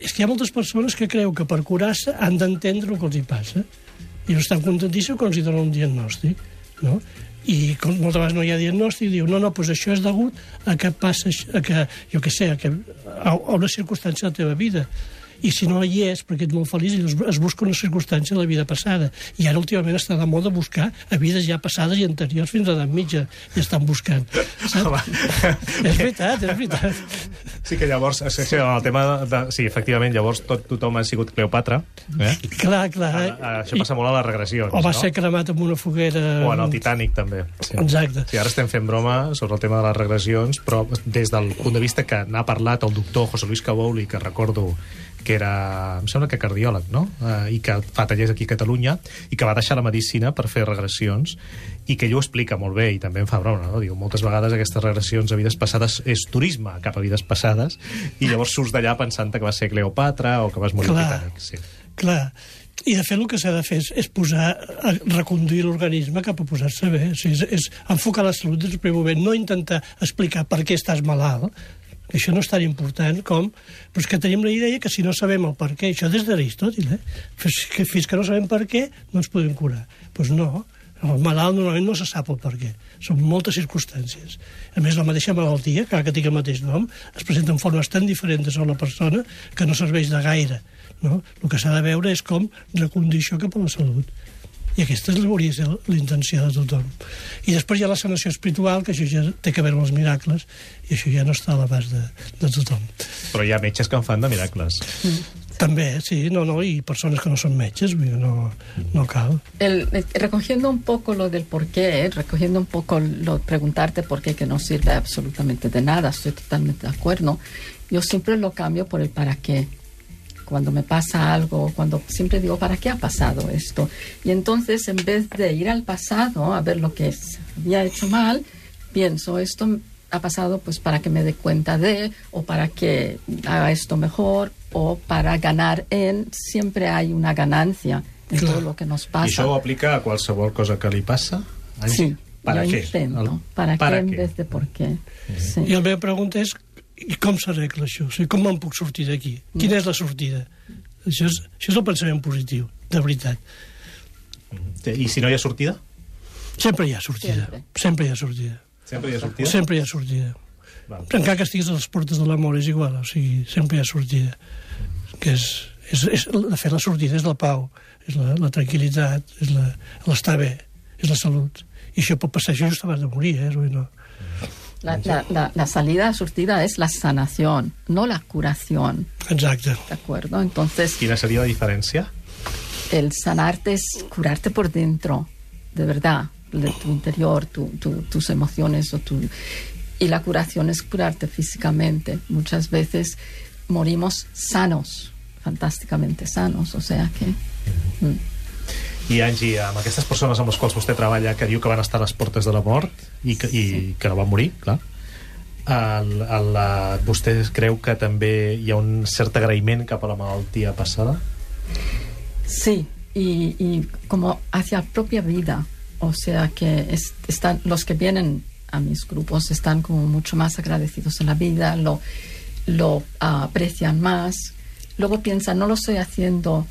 És que hi ha moltes persones que creu que per curar-se han d'entendre el que els hi passa i no estan contentíssims quan els hi donen un diagnòstic, no? I com moltes vegades no hi ha diagnòstic, diu, no, no, doncs això és degut a que passa, a que, jo què sé, a, que, a, a una circumstància de la teva vida i si no hi és, perquè ets molt feliç, es, es busca una circumstància de la vida passada. I ara últimament està de moda buscar a vides ja passades i anteriors fins a l'edat mitja, i estan buscant. Saps? és veritat, és veritat. Sí que llavors, sí, sí, el tema de... Sí, efectivament, llavors tot, tothom ha sigut Cleopatra. Eh? Clar, clar. A, a, això passa molt a les regressions, O va no? ser cremat amb una foguera... O en el Titanic, també. Sí. Exacte. Sí, ara estem fent broma sobre el tema de les regressions, però des del punt de vista que n'ha parlat el doctor José Luis Cabouli, que recordo que era, em sembla que cardiòleg, no? Eh, I que fa tallers aquí a Catalunya, i que va deixar la medicina per fer regressions, i que ell ho explica molt bé, i també em fa broma, no? Diu, moltes vegades aquestes regressions a vides passades és turisme cap a vides passades, i llavors surts d'allà pensant que va ser Cleopatra o que vas morir Clar. Sí. Clar. I, de fet, el que s'ha de fer és, és posar, reconduir l'organisme cap a posar-se bé. O sigui, és, és enfocar la salut des del primer moment, no intentar explicar per què estàs malalt, això no és tan important com... Però és que tenim la idea que si no sabem el per què, això des d'Aristòtil, eh? Fins que, fins que no sabem per què, no ens podem curar. Doncs pues no, el malalt normalment no se sap el per què. Són moltes circumstàncies. A més, la mateixa malaltia, que que tingui el mateix nom, es presenta en formes tan diferents a la persona que no serveix de gaire. No? El que s'ha de veure és com reconduir això cap a la salut. I aquesta hauria de ser la intenció de tothom. I després hi ha la sanació espiritual, que això ja té que veure amb els miracles, i això ja no està a l'abast de, de tothom. Però hi ha metges que en fan de miracles. També, sí, no, no, i persones que no són metges, no, no cal. El- eh, recogiendo un poco lo del por qué, recogiendo un poco lo preguntarte por qué, que no sirve absolutamente de nada, estoy totalmente de acuerdo. Yo siempre lo cambio por el para qué. Cuando me pasa algo, cuando siempre digo, ¿para qué ha pasado esto? Y entonces, en vez de ir al pasado a ver lo que se había hecho mal, pienso, esto ha pasado pues para que me dé cuenta de, o para que haga esto mejor, o para ganar en. Siempre hay una ganancia en Claro. todo lo que nos I pasa. això ho aplica a qualsevol cosa que li passa? Sí, ¿Para qué? intento. ¿Para, ¿para qué en qué? vez de por qué? Sí. I la meva pregunta és, i com s'arregla això? O sigui, com me'n puc sortir d'aquí? Quina és la sortida? Això és, això és el pensament positiu, de veritat. I si no hi ha sortida? Sempre hi ha sortida. Sempre. Sempre hi ha sortida. Sempre hi ha sortida? Sempre hi ha sortida. Val. Encara que estiguis a les portes de l'amor és igual, o sigui, sempre hi ha sortida. Que és, és, és, de fet, la sortida és la pau, és la, la tranquil·litat, és la- l'estar bé, és la salut. I això pot passar això just abans de morir, eh? No. La, la- la- la salida surtida es la sanación, no la curación, Exacte. ¿de acuerdo? Entonces, seria la diferència? el sanarte es curarte por dentro, de verdad, de tu interior, tu- tu- tus emociones o tu... Y la curación es curarte físicamente. Muchas veces morimos sanos, fantásticamente sanos, o sea que... mm. I, Angie, amb aquestes persones amb les quals vostè treballa que diu que van estar a les portes de la mort i que, i que no van morir, clar, el, el, la, vostè creu que també hi ha un cert agraïment cap a la malaltia passada? Sí, y, y como hacia la propia vida. O sea que es- están los que vienen a mis grupos están como mucho más agradecidos en la vida, lo, lo ah, aprecian más. Luego piensan, no lo estoy haciendo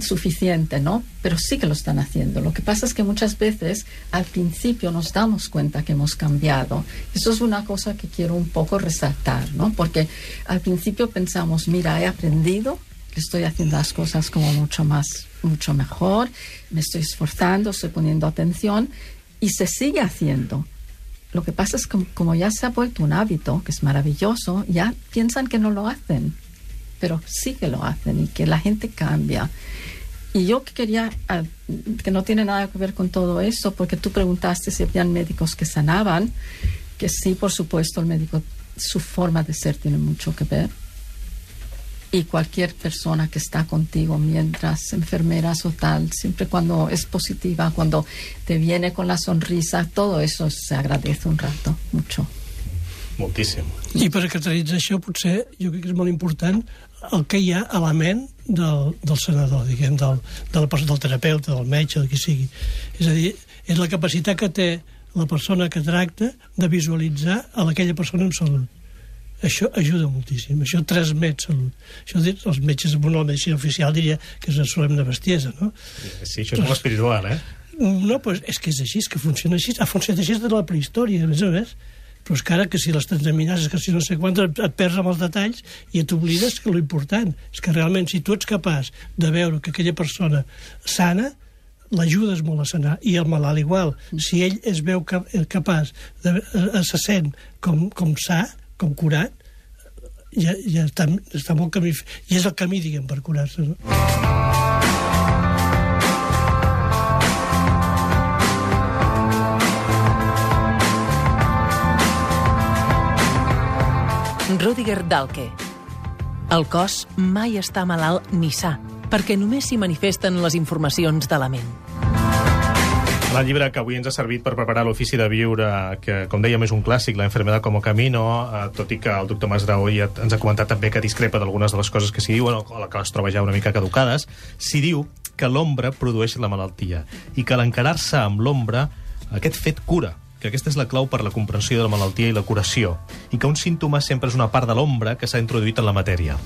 suficiente, ¿no? Pero sí que lo están haciendo. Lo que pasa es que muchas veces al principio nos damos cuenta que hemos cambiado. Eso es una cosa que quiero un poco resaltar, ¿no? Porque al principio pensamos, mira, he aprendido, estoy haciendo las cosas como mucho más, mucho mejor, me estoy esforzando, estoy poniendo atención y se sigue haciendo. lo que pasa es que como ya se ha vuelto un hábito, que es maravilloso, ya piensan que no lo hacen, pero sí que lo hacen y que la gente cambia. Y yo que quería, ah, que no tiene nada que ver con todo eso, porque tú preguntaste si habían médicos que sanaban, que sí, por supuesto, el médico, su forma de ser tiene mucho que ver. Y cualquier persona que está contigo, mientras enfermeras o tal, siempre cuando es positiva, cuando te viene con la sonrisa, todo eso se agradece un rato, mucho. Moltíssim. I per caracteritzar això, potser, jo crec que és molt important el que hi ha a la ment del, del senador, diguem, del, de la, persona- del terapeuta, del metge, del qui sigui. És a dir, és la capacitat que té la persona que tracta de visualitzar a aquella persona amb salut. Això ajuda moltíssim, això transmet salut. Això dir, els metges, bueno, la medicina oficial diria que és una solemne bestiesa, no? Sí, això és molt espiritual, eh? No, pues és que és així, és que funciona així. Ha funcionat així des de la prehistòria, a més a més. Però és que ara que si les transaminases, que si no sé quantes, et, perds amb els detalls i et oblides que lo important és que realment si tu ets capaç de veure que aquella persona sana, l'ajudes molt a sanar. I el malalt igual. Si ell es veu eh, capaç, de, eh, se sent com, com sa, com curat, ja, ja està, està molt camí... I és el camí, diguem, per curar-se. No? Rudiger Dahlke. El cos mai està malalt ni sa, perquè només s'hi manifesten les informacions de la ment. El llibre que avui ens ha servit per preparar l'ofici de viure, que, com dèiem, és un clàssic, La enfermedad como camino, eh, tot i que el doctor Masdraó ja ens ha comentat també que discrepa d'algunes de les coses que s'hi diuen, o que les troba ja una mica caducades, s'hi diu que l'ombra produeix la malaltia i que l'encarar-se amb l'ombra, aquest fet cura, que aquesta és la clau per la comprensió de la malaltia i la curació, i que un símptoma sempre és una part de l'ombra que s'ha introduït en la matèria.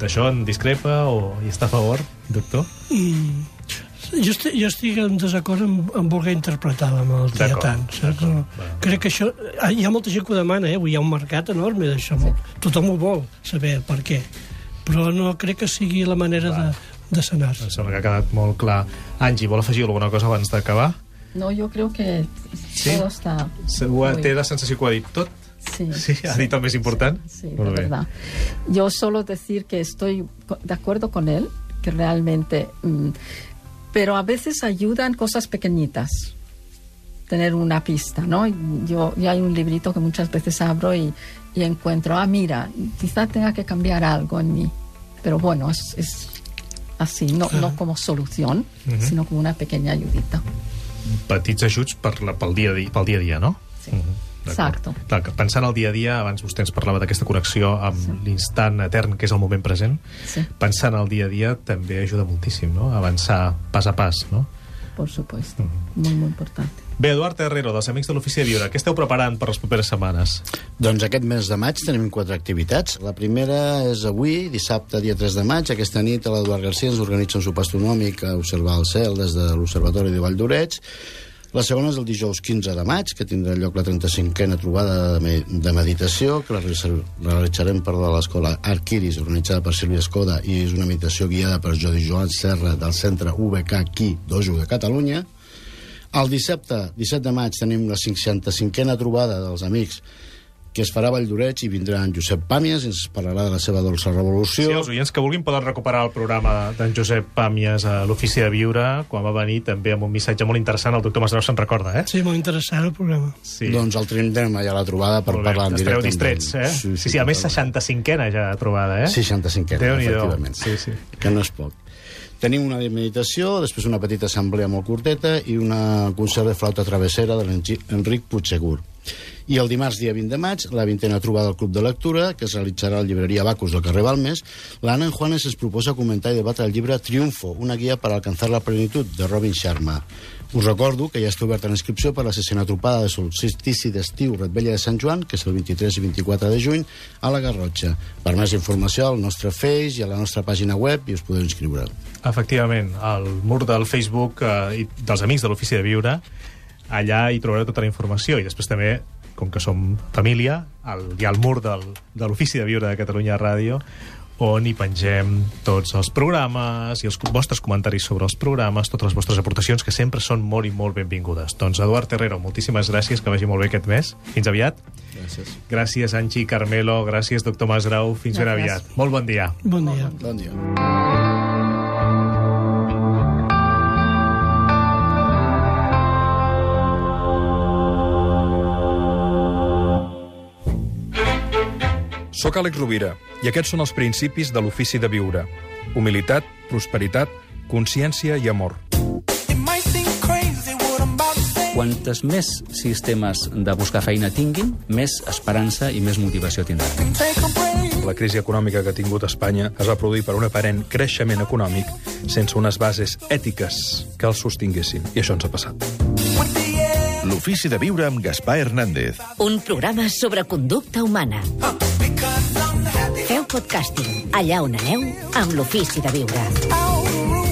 D'això en discrepa o hi està a favor, doctor? Jo estic, jo estic en desacord amb, amb voler interpretar la malaltia tant. Saps? No, crec que això... ah, Hi ha molta gent que ho demana, eh? Hi ha un mercat enorme d'això. Sí. Tothom ho vol saber per què. Però no crec que sigui la manera de, de sanar-se. Em sembla que ha quedat molt clar. Angie, vol afegir alguna cosa abans d'acabar? No, yo creo que Sí? todo está... Segur, muy- té la sensació que ho ha dit tot? Sí, Sí, ha més important? Sí, bé. verdad. Yo solo decir que estoy de acuerdo con él, que realmente... mm, pero a veces ayudan cosas pequeñitas. Tener una pista, ¿no? Yo, yo hay un librito que muchas veces abro y, y encuentro, ah, mira, quizá tenga que cambiar algo en mí. Pero bueno, es, es así, no, no como solución, sino como una pequeña ayudita. Petits ajuts per la, pel, dia, pel dia a dia, no? Sí. Mhm, d'acord. Exacto. Clar, pensant al dia a dia, abans vostè ens parlava d'aquesta connexió amb sí. l'instant etern, que és el moment present, Sí, pensant al dia a dia també ajuda moltíssim, no? Avançar pas a pas, no? por supuesto. Muy, muy importante. Bé, Eduard Herrero, dels Amics de l'Ofici de Viure, què esteu preparant per les properes setmanes? Doncs aquest mes de maig tenim quatre activitats. La primera és avui, dissabte, dia 3 de maig. Aquesta nit a l'Eduard García ens organitza un sopar astronòmic a observar el cel des de l'Observatori de Vall d'Oreig. La segona és el dijous 15 de maig, que tindrà lloc la 35a trobada de, me de meditació, que la realitzarem per de l'escola Arquiris, organitzada per Sílvia Escoda, i és una meditació guiada per Jordi Joan Serra del centre VK Qui Dojo de Catalunya. El dissabte, 17 de maig, tenim la 55a trobada dels amics que es farà a Valldoreig i vindrà en Josep Pàmies i ens parlarà de la seva dolça revolució. Sí, els oients que vulguin poden recuperar el programa d'en Josep Pàmies a l'Ofici de Viure, quan va venir també amb un missatge molt interessant, el doctor Masdrau se'n recorda, eh? Sí, molt interessant el programa. Sí. Doncs el tindrem allà a la trobada per Molt bé, parlar en estareu directe. amb distrets, eh? Sí, sí, sí a més, 65a ja trobada, eh? 65 Déu-n'hi-do. efectivament. Sí, sí. Que no és poc. Tenim una meditació, després una petita assemblea molt curteta i una concert de flauta travessera de l'Enric Puigsegur. I el dimarts, dia 20 de maig, la vintena trobada al Club de Lectura, que es realitzarà a la llibreria Bacus del carrer Balmes, l'Anna en Juanes es proposa comentar i debatre el llibre Triunfo, una guia per alcanzar la plenitud, de Robin Sharma. Us recordo que ja està oberta la inscripció per la sessió tropada de solstici d'estiu Retvella de Sant Joan, que és el 23 i 24 de juny, a la Garrotxa. Per més informació al nostre Face i a la nostra pàgina web i us podeu inscriure. Efectivament, al mur del Facebook eh, i dels Amics de l'Ofici de Viure, allà hi trobareu tota la informació i després també, com que som família, el, hi ha el mur del, de l'Ofici de Viure de Catalunya Ràdio on hi pengem tots els programes i els vostres comentaris sobre els programes, totes les vostres aportacions, que sempre són molt i molt benvingudes. Doncs, Eduard Herrero, moltíssimes gràcies, que vagi molt bé aquest mes. Fins aviat. Gràcies. Gràcies, Anxi, Carmelo, gràcies, doctor Masgrau. Fins ben Gràcies. aviat. Molt bon dia. Bon dia. Bon dia. Soc Àlex Rovira i aquests són els principis de l'ofici de viure. Humilitat, prosperitat, consciència i amor. Quantes més sistemes de buscar feina tinguin, més esperança i més motivació tindran. La crisi econòmica que ha tingut Espanya es va produir per un aparent creixement econòmic sense unes bases ètiques que els sostinguessin. I això ens ha passat. L'ofici de viure amb Gaspar Hernández. Un programa sobre conducta humana. Feu podcasting allà on aneu amb l'ofici de viure.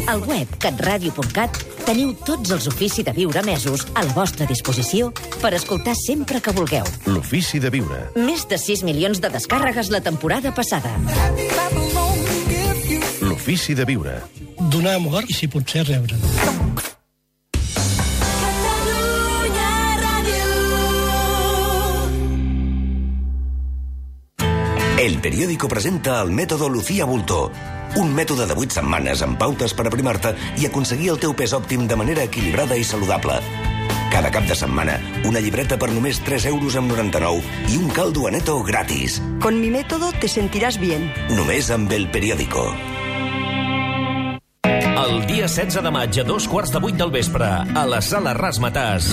Al web catradio.cat teniu tots els ofici de viure mesos a la vostra disposició per escoltar sempre que vulgueu. L'ofici de viure. Més de 6 milions de descàrregues la temporada passada. L'ofici de viure. Donar amor i, si potser, rebre. El periódico presenta el mètode Lucía Bultó, un mètode de 8 setmanes amb pautes per aprimar-te i aconseguir el teu pes òptim de manera equilibrada i saludable. Cada cap de setmana, una llibreta per només 3 euros amb 99 i un caldo a neto gratis. Con mi método te sentirás bien. Només amb el periódico. El dia 16 de maig a dos quarts de vuit del vespre, a la sala Rasmatàs,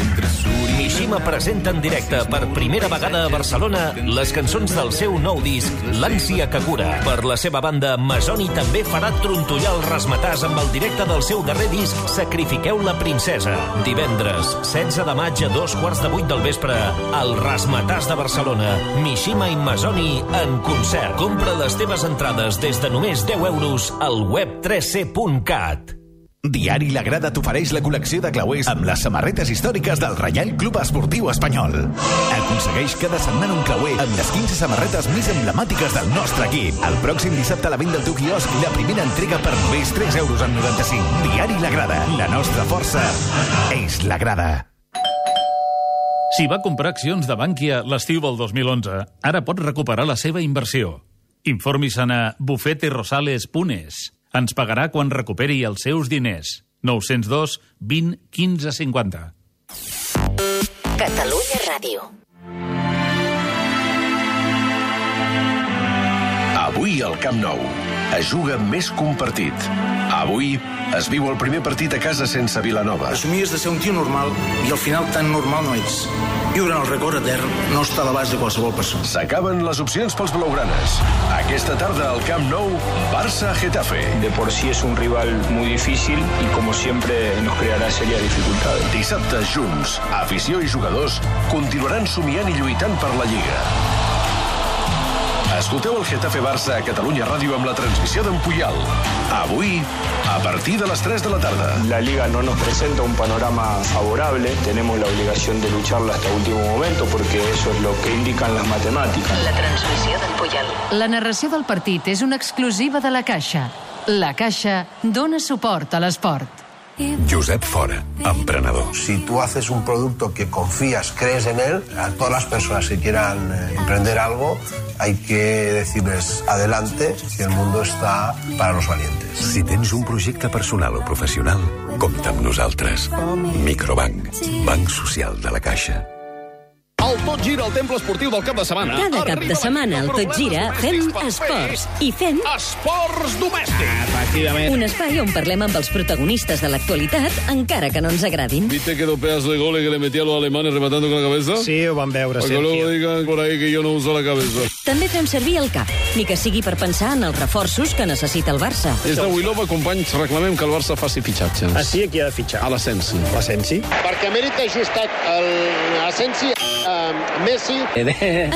Mishima presenta en directe per primera vegada a Barcelona les cançons del seu nou disc, L'ànsia que cura. Per la seva banda, Masoni també farà trontollar el Rasmatàs amb el directe del seu darrer disc, Sacrifiqueu la princesa. Divendres, 16 de maig a dos quarts de vuit del vespre, al Rasmatàs de Barcelona, Mishima i Masoni en concert. Compra les teves entrades des de només 10 euros al web 3c.cat. Diari La Grada t'ofereix la col·lecció de clauers amb les samarretes històriques del Reial Club Esportiu Espanyol. Aconsegueix cada setmana un clauer amb les 15 samarretes més emblemàtiques del nostre equip. El pròxim dissabte a la venda al teu quiosc la primera entrega per només 3 euros amb 95. Diari La Grada. La nostra força és La Grada. Si va comprar accions de Bànquia l'estiu del 2011, ara pot recuperar la seva inversió. Informis-se'n a bufeterosales.es. Ens pagarà quan recuperi els seus diners. 902 20 15 50. Catalunya Ràdio. Avui al Camp Nou es juga més que un partit. Avui es viu el primer partit a casa sense Vilanova. Assumies de ser un tio normal i al final tan normal no ets. Viure en el record etern no està a l'abast de qualsevol persona. S'acaben les opcions pels blaugranes. Aquesta tarda al Camp Nou, Barça-Getafe. De por sí es un rival muy difícil y como siempre nos creará serias dificultades. Dissabte, junts, afició i jugadors continuaran somiant i lluitant per la Lliga. Escolteu el Getafe Barça a Catalunya Ràdio amb la transmissió d'en Puyal. Avui, a partir de les 3 de la tarda. La liga no nos presenta un panorama favorable, tenemos la obligación de lucharla hasta último momento porque eso es lo que indican las matemáticas. La transmissió d'en Puyal. La narració del partit és una exclusiva de la Caixa. La Caixa dona suport a l'esport. Josep Fora, emprenedor. Si tú haces un producto que confías, crees en él, a todas las personas que quieran eh, emprender algo, hay que decirles adelante si el mundo está para los valientes. Si tens un projecte personal o professional, compta amb nosaltres. Microbank, banc social de la Caixa. El Tot Gira al Temple Esportiu del cap de setmana. Cada cap de setmana al Tot Gira fem esports i fem... Esports domèstics. Efectivament. Un espai on parlem amb els protagonistes de l'actualitat, encara que no ens agradin. ¿Viste que dos pedazos de goles que le metí a los alemanes rematando con la cabeza? Sí, ho van veure, Para que luego digan por ahí que yo no uso la cabeza. També fem servir el cap, ni que sigui per pensar en els reforços que necessita el Barça. Des de Wilova, companys, reclamem que el Barça faci fitxatges. Així aquí ha de fitxar. A l'Ascensi. L'Ascensi? Perquè mèrit ajustat l'Ascensi, uh, Messi...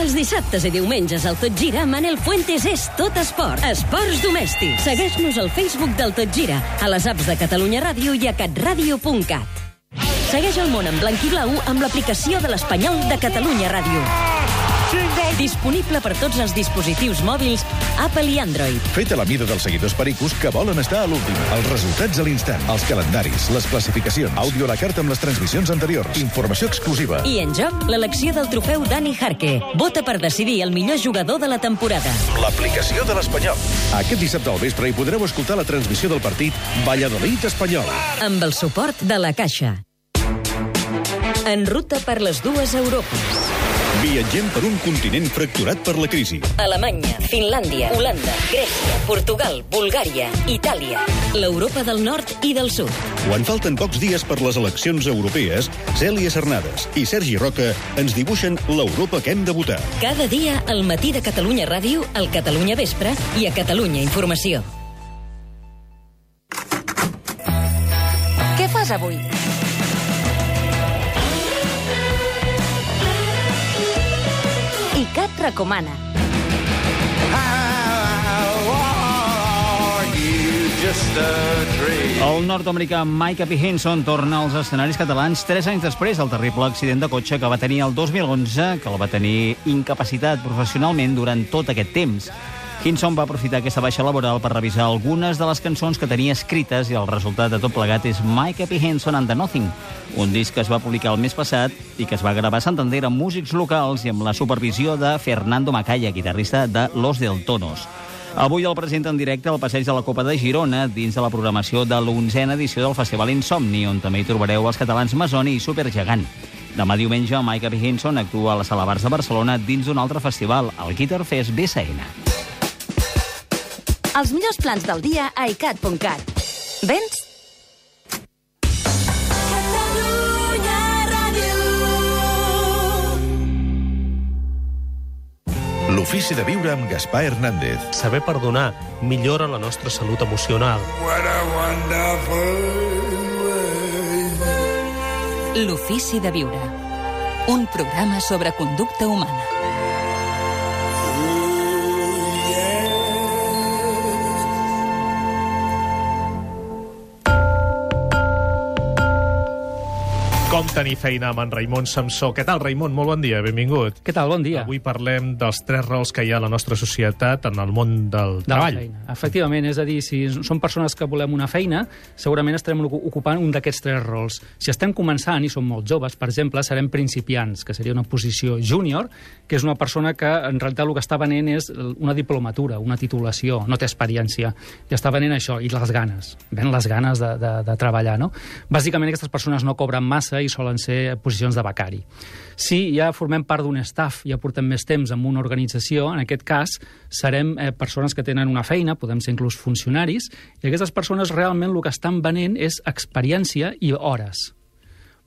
Els dissabtes i diumenges al Tot Gira, Manel Fuentes és tot esport. Esports domèstics. Segueix-nos al Facebook del Tot Gira, a les apps de Catalunya Ràdio i a catradio.cat. Segueix el món en blanc i blau amb l'aplicació de l'Espanyol de Catalunya Ràdio. Disponible per tots els dispositius mòbils Apple i Android. Fet a la mida dels seguidors pericos que volen estar a l'últim. Els resultats a l'instant, els calendaris, les classificacions, àudio a la carta amb les transmissions anteriors, informació exclusiva. I en joc, l'elecció del trofeu Dani Jarque. Vota per decidir el millor jugador de la temporada. L'aplicació de l'Espanyol. Aquest dissabte al vespre hi podreu escoltar la transmissió del partit Valladolid-Espanyol. Amb el suport de la Caixa. En ruta per les dues Europes. Viatgem per un continent fracturat per la crisi. Alemanya, Finlàndia, Holanda, Grècia, Portugal, Bulgària, Itàlia. L'Europa del nord i del sud. Quan falten pocs dies per les eleccions europees, Cèlia Cernades i Sergi Roca ens dibuixen l'Europa que hem de votar. Cada dia al matí de Catalunya Ràdio, al Catalunya Vespre i a Catalunya Informació. Què fas avui? ICAT recomana. El nord-americà Mike Henson torna als escenaris catalans tres anys després del terrible accident de cotxe que va tenir el 2011, que el va tenir incapacitat professionalment durant tot aquest temps. Hinson va aprofitar aquesta baixa laboral per revisar algunes de les cançons que tenia escrites i el resultat de tot plegat és Mike Henson and the Nothing, un disc que es va publicar el mes passat i que es va gravar a Santander amb músics locals i amb la supervisió de Fernando Macaya, guitarrista de Los Del Tonos. Avui el presenta en directe al Passeig de la Copa de Girona dins de la programació de l'onzena edició del Festival Insomni, on també hi trobareu els catalans Masoni i Supergegant. Demà diumenge, Mike Henson actua a la Sala Bars de Barcelona dins d'un altre festival, el Guitar Fest BSN. Els millors plans del dia a icat.cat. Vens? L'ofici de viure amb Gaspar Hernández. Saber perdonar millora la nostra salut emocional. L'ofici de viure. Un programa sobre conducta humana. Com tenir feina amb en Raimon Samsó. Què tal, Raimon? Molt bon dia, benvingut. Què tal, bon dia. Avui parlem dels tres rols que hi ha a la nostra societat en el món del de treball. Efectivament, és a dir, si som persones que volem una feina, segurament estarem ocu- ocupant un d'aquests tres rols. Si estem començant i som molt joves, per exemple, serem principiants, que seria una posició júnior, que és una persona que en realitat el que està venent és una diplomatura, una titulació, no té experiència. I està venent això, i les ganes. Ven les ganes de, de, de treballar, no? Bàsicament, aquestes persones no cobren massa i solen ser posicions de becari. Si ja formem part d'un staff, ja portem més temps en una organització, en aquest cas serem eh, persones que tenen una feina, podem ser inclús funcionaris, i aquestes persones realment el que estan venent és experiència i hores.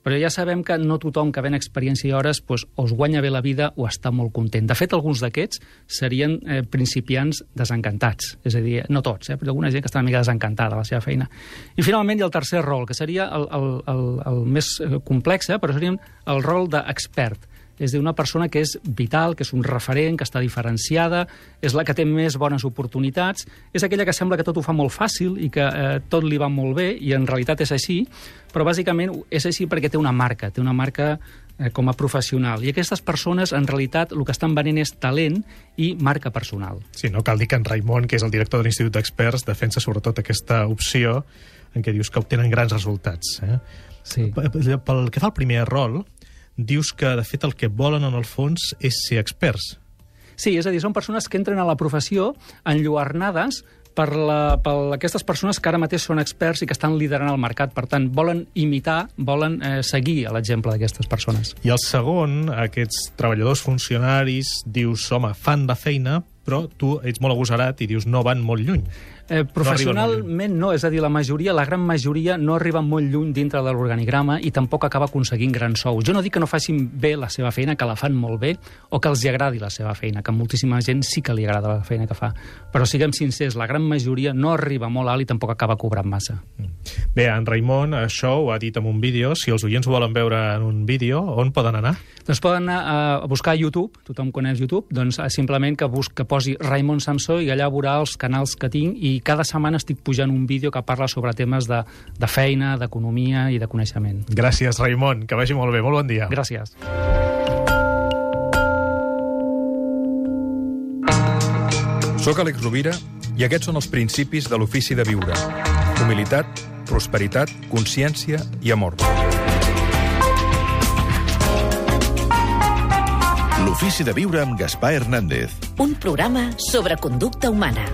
Però ja sabem que no tothom que ven experiència i hores doncs, o es guanya bé la vida o està molt content. De fet, alguns d'aquests serien eh, principiants desencantats. És a dir, no tots, eh, però alguna gent que està una mica desencantada de la seva feina. I finalment hi ha el tercer rol, que seria el, el, el, el més eh, complex, però seria el rol d'expert és a dir, una persona que és vital, que és un referent, que està diferenciada, és la que té més bones oportunitats, és aquella que sembla que tot ho fa molt fàcil i que eh, tot li va molt bé, i en realitat és així, però bàsicament és així perquè té una marca, té una marca eh, com a professional. I aquestes persones, en realitat, el que estan venent és talent i marca personal. Sí, no cal dir que en Raimon, que és el director de l'Institut d'Experts, defensa sobretot aquesta opció en què dius que obtenen grans resultats. Eh? Sí. Pel que fa al primer rol, dius que, de fet, el que volen en el fons és ser experts. Sí, és a dir, són persones que entren a la professió enlluernades per, la, per aquestes persones que ara mateix són experts i que estan liderant el mercat. Per tant, volen imitar, volen eh, seguir l'exemple d'aquestes persones. I el segon, aquests treballadors funcionaris, dius, home, fan la feina, però tu ets molt agosarat i dius, no van molt lluny. Eh, professionalment no, és a dir, la majoria, la gran majoria no arriba molt lluny dintre de l'organigrama i tampoc acaba aconseguint gran sou. Jo no dic que no facin bé la seva feina, que la fan molt bé, o que els hi agradi la seva feina, que moltíssima gent sí que li agrada la feina que fa. Però siguem sincers, la gran majoria no arriba molt alt i tampoc acaba cobrant massa. Bé, en Raimon això ho ha dit en un vídeo. Si els oients ho volen veure en un vídeo, on poden anar? Doncs poden anar a buscar a YouTube, tothom coneix YouTube, doncs simplement que, bus que posi Raimon Samsó i allà veurà els canals que tinc i cada setmana estic pujant un vídeo que parla sobre temes de, de feina, d'economia i de coneixement. Gràcies, Raimon. Que vagi molt bé. Molt bon dia. Gràcies. Soc Àlex Rovira i aquests són els principis de l'ofici de viure. Humilitat, prosperitat, consciència i amor. L'ofici de viure amb Gaspar Hernández. Un programa sobre conducta humana.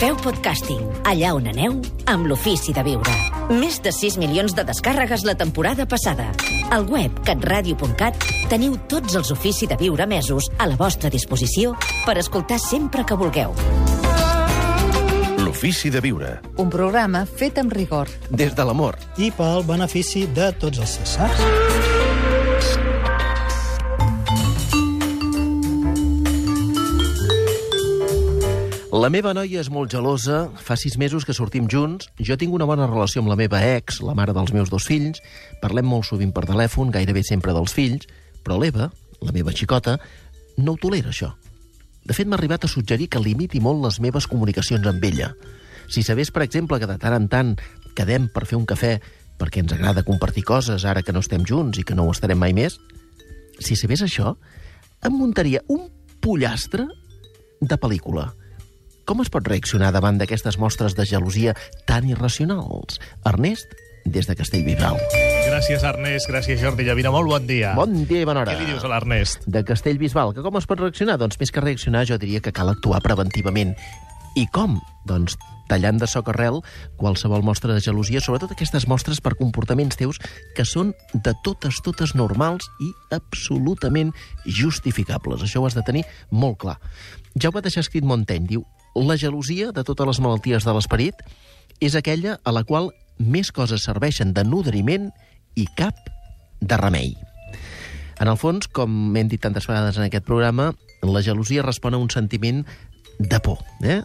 Feu podcasting, allà on aneu, amb l'ofici de viure. Més de 6 milions de descàrregues la temporada passada. Al web catradio.cat teniu tots els ofici de viure mesos a la vostra disposició per escoltar sempre que vulgueu. L'ofici de viure. Un programa fet amb rigor. Des de l'amor. I pel benefici de tots els cessars. La meva noia és molt gelosa, fa sis mesos que sortim junts, jo tinc una bona relació amb la meva ex, la mare dels meus dos fills, parlem molt sovint per telèfon, gairebé sempre dels fills, però l'Eva, la meva xicota, no ho tolera, això. De fet, m'ha arribat a suggerir que limiti molt les meves comunicacions amb ella. Si sabés, per exemple, que de tant en tant quedem per fer un cafè perquè ens agrada compartir coses ara que no estem junts i que no ho estarem mai més, si sabés això, em muntaria un pollastre de pel·lícula. Com es pot reaccionar davant d'aquestes mostres de gelosia tan irracionals? Ernest, des de Castellbisbal. Gràcies, Ernest. Gràcies, Jordi Llavina. Molt bon dia. Bon dia i bona hora. Què li dius a l'Ernest? De Castellbisbal. Que com es pot reaccionar? Doncs més que reaccionar, jo diria que cal actuar preventivament. I com? Doncs tallant de soc arrel qualsevol mostra de gelosia, sobretot aquestes mostres per comportaments teus que són de totes, totes normals i absolutament justificables. Això ho has de tenir molt clar. Ja ho va deixar escrit Montaigne, diu la gelosia de totes les malalties de l'esperit és aquella a la qual més coses serveixen de nodriment i cap de remei. En el fons, com hem dit tantes vegades en aquest programa, la gelosia respon a un sentiment de por, eh?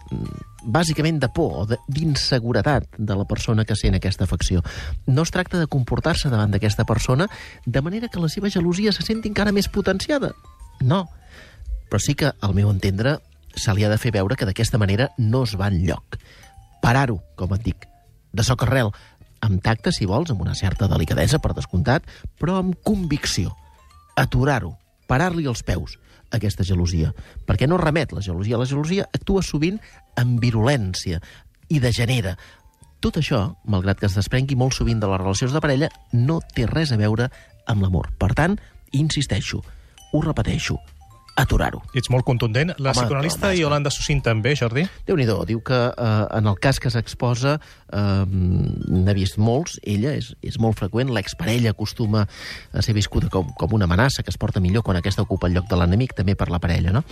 bàsicament de por o d'inseguretat de la persona que sent aquesta afecció. No es tracta de comportar-se davant d'aquesta persona de manera que la seva gelosia se senti encara més potenciada. No. Però sí que, al meu entendre, se li ha de fer veure que d'aquesta manera no es va enlloc. Parar-ho, com et dic, de soc arrel, amb tacte, si vols, amb una certa delicadesa, per descomptat, però amb convicció. Aturar-ho, parar-li els peus, aquesta gelosia. Perquè no remet la gelosia. La gelosia actua sovint amb virulència i degenera. Tot això, malgrat que es desprengui molt sovint de les relacions de parella, no té res a veure amb l'amor. Per tant, insisteixo, ho repeteixo, aturar-ho. Ets molt contundent. La Home, psicoanalista home, Yolanda Sussin també, Jordi? déu nhi diu que eh, en el cas que s'exposa, eh, n'ha vist molts, ella és, és molt freqüent, l'exparella acostuma a ser viscuda com, com una amenaça, que es porta millor quan aquesta ocupa el lloc de l'enemic, també per la parella, no?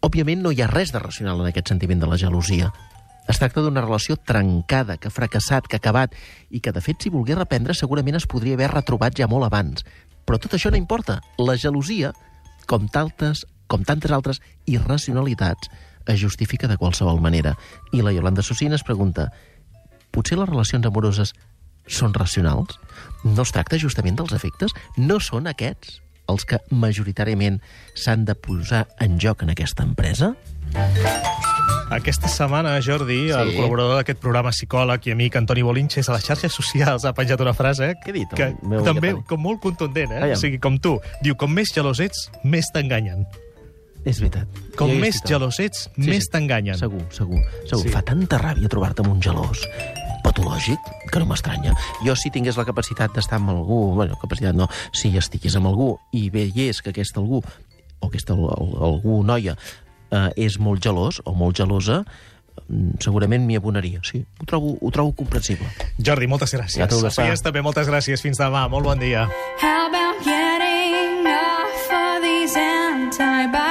Òbviament no hi ha res de racional en aquest sentiment de la gelosia. Es tracta d'una relació trencada, que ha fracassat, que ha acabat, i que, de fet, si volgués reprendre, segurament es podria haver retrobat ja molt abans. Però tot això no importa. La gelosia, com tantes, com tantes altres irracionalitats, es justifica de qualsevol manera. I la Yolanda Socina es pregunta potser les relacions amoroses són racionals? No es tracta justament dels efectes? No són aquests els que majoritàriament s'han de posar en joc en aquesta empresa? Aquesta setmana, Jordi, Sí. el col·laborador d'aquest programa, psicòleg i amic Antoni Bolinches, a les xarxes socials ha penjat una frase Què dit, que meu també Antoni? com molt contundent, eh? Aviam. O sigui, com tu. Diu, com més gelós ets, més t'enganyen. És veritat. Com més gelós ets, Sí, més sí. t'enganyen. Segur, segur. segur. Sí. Fa tanta ràbia trobar-te amb un gelós patològic que no m'estranya. Jo, si tingués la capacitat d'estar amb algú, bueno, capacitat no, si estigués amb algú i veiés que aquest algú, o aquesta al- al- algú noia, eh, és molt gelós o molt gelosa, mm, segurament m'hi abonaria, sí. Ho trobo, ho trobo comprensible. Jordi, moltes gràcies. Ja. Seies també, moltes gràcies. Fins demà. Molt bon dia. How about getting off of these antibiotics?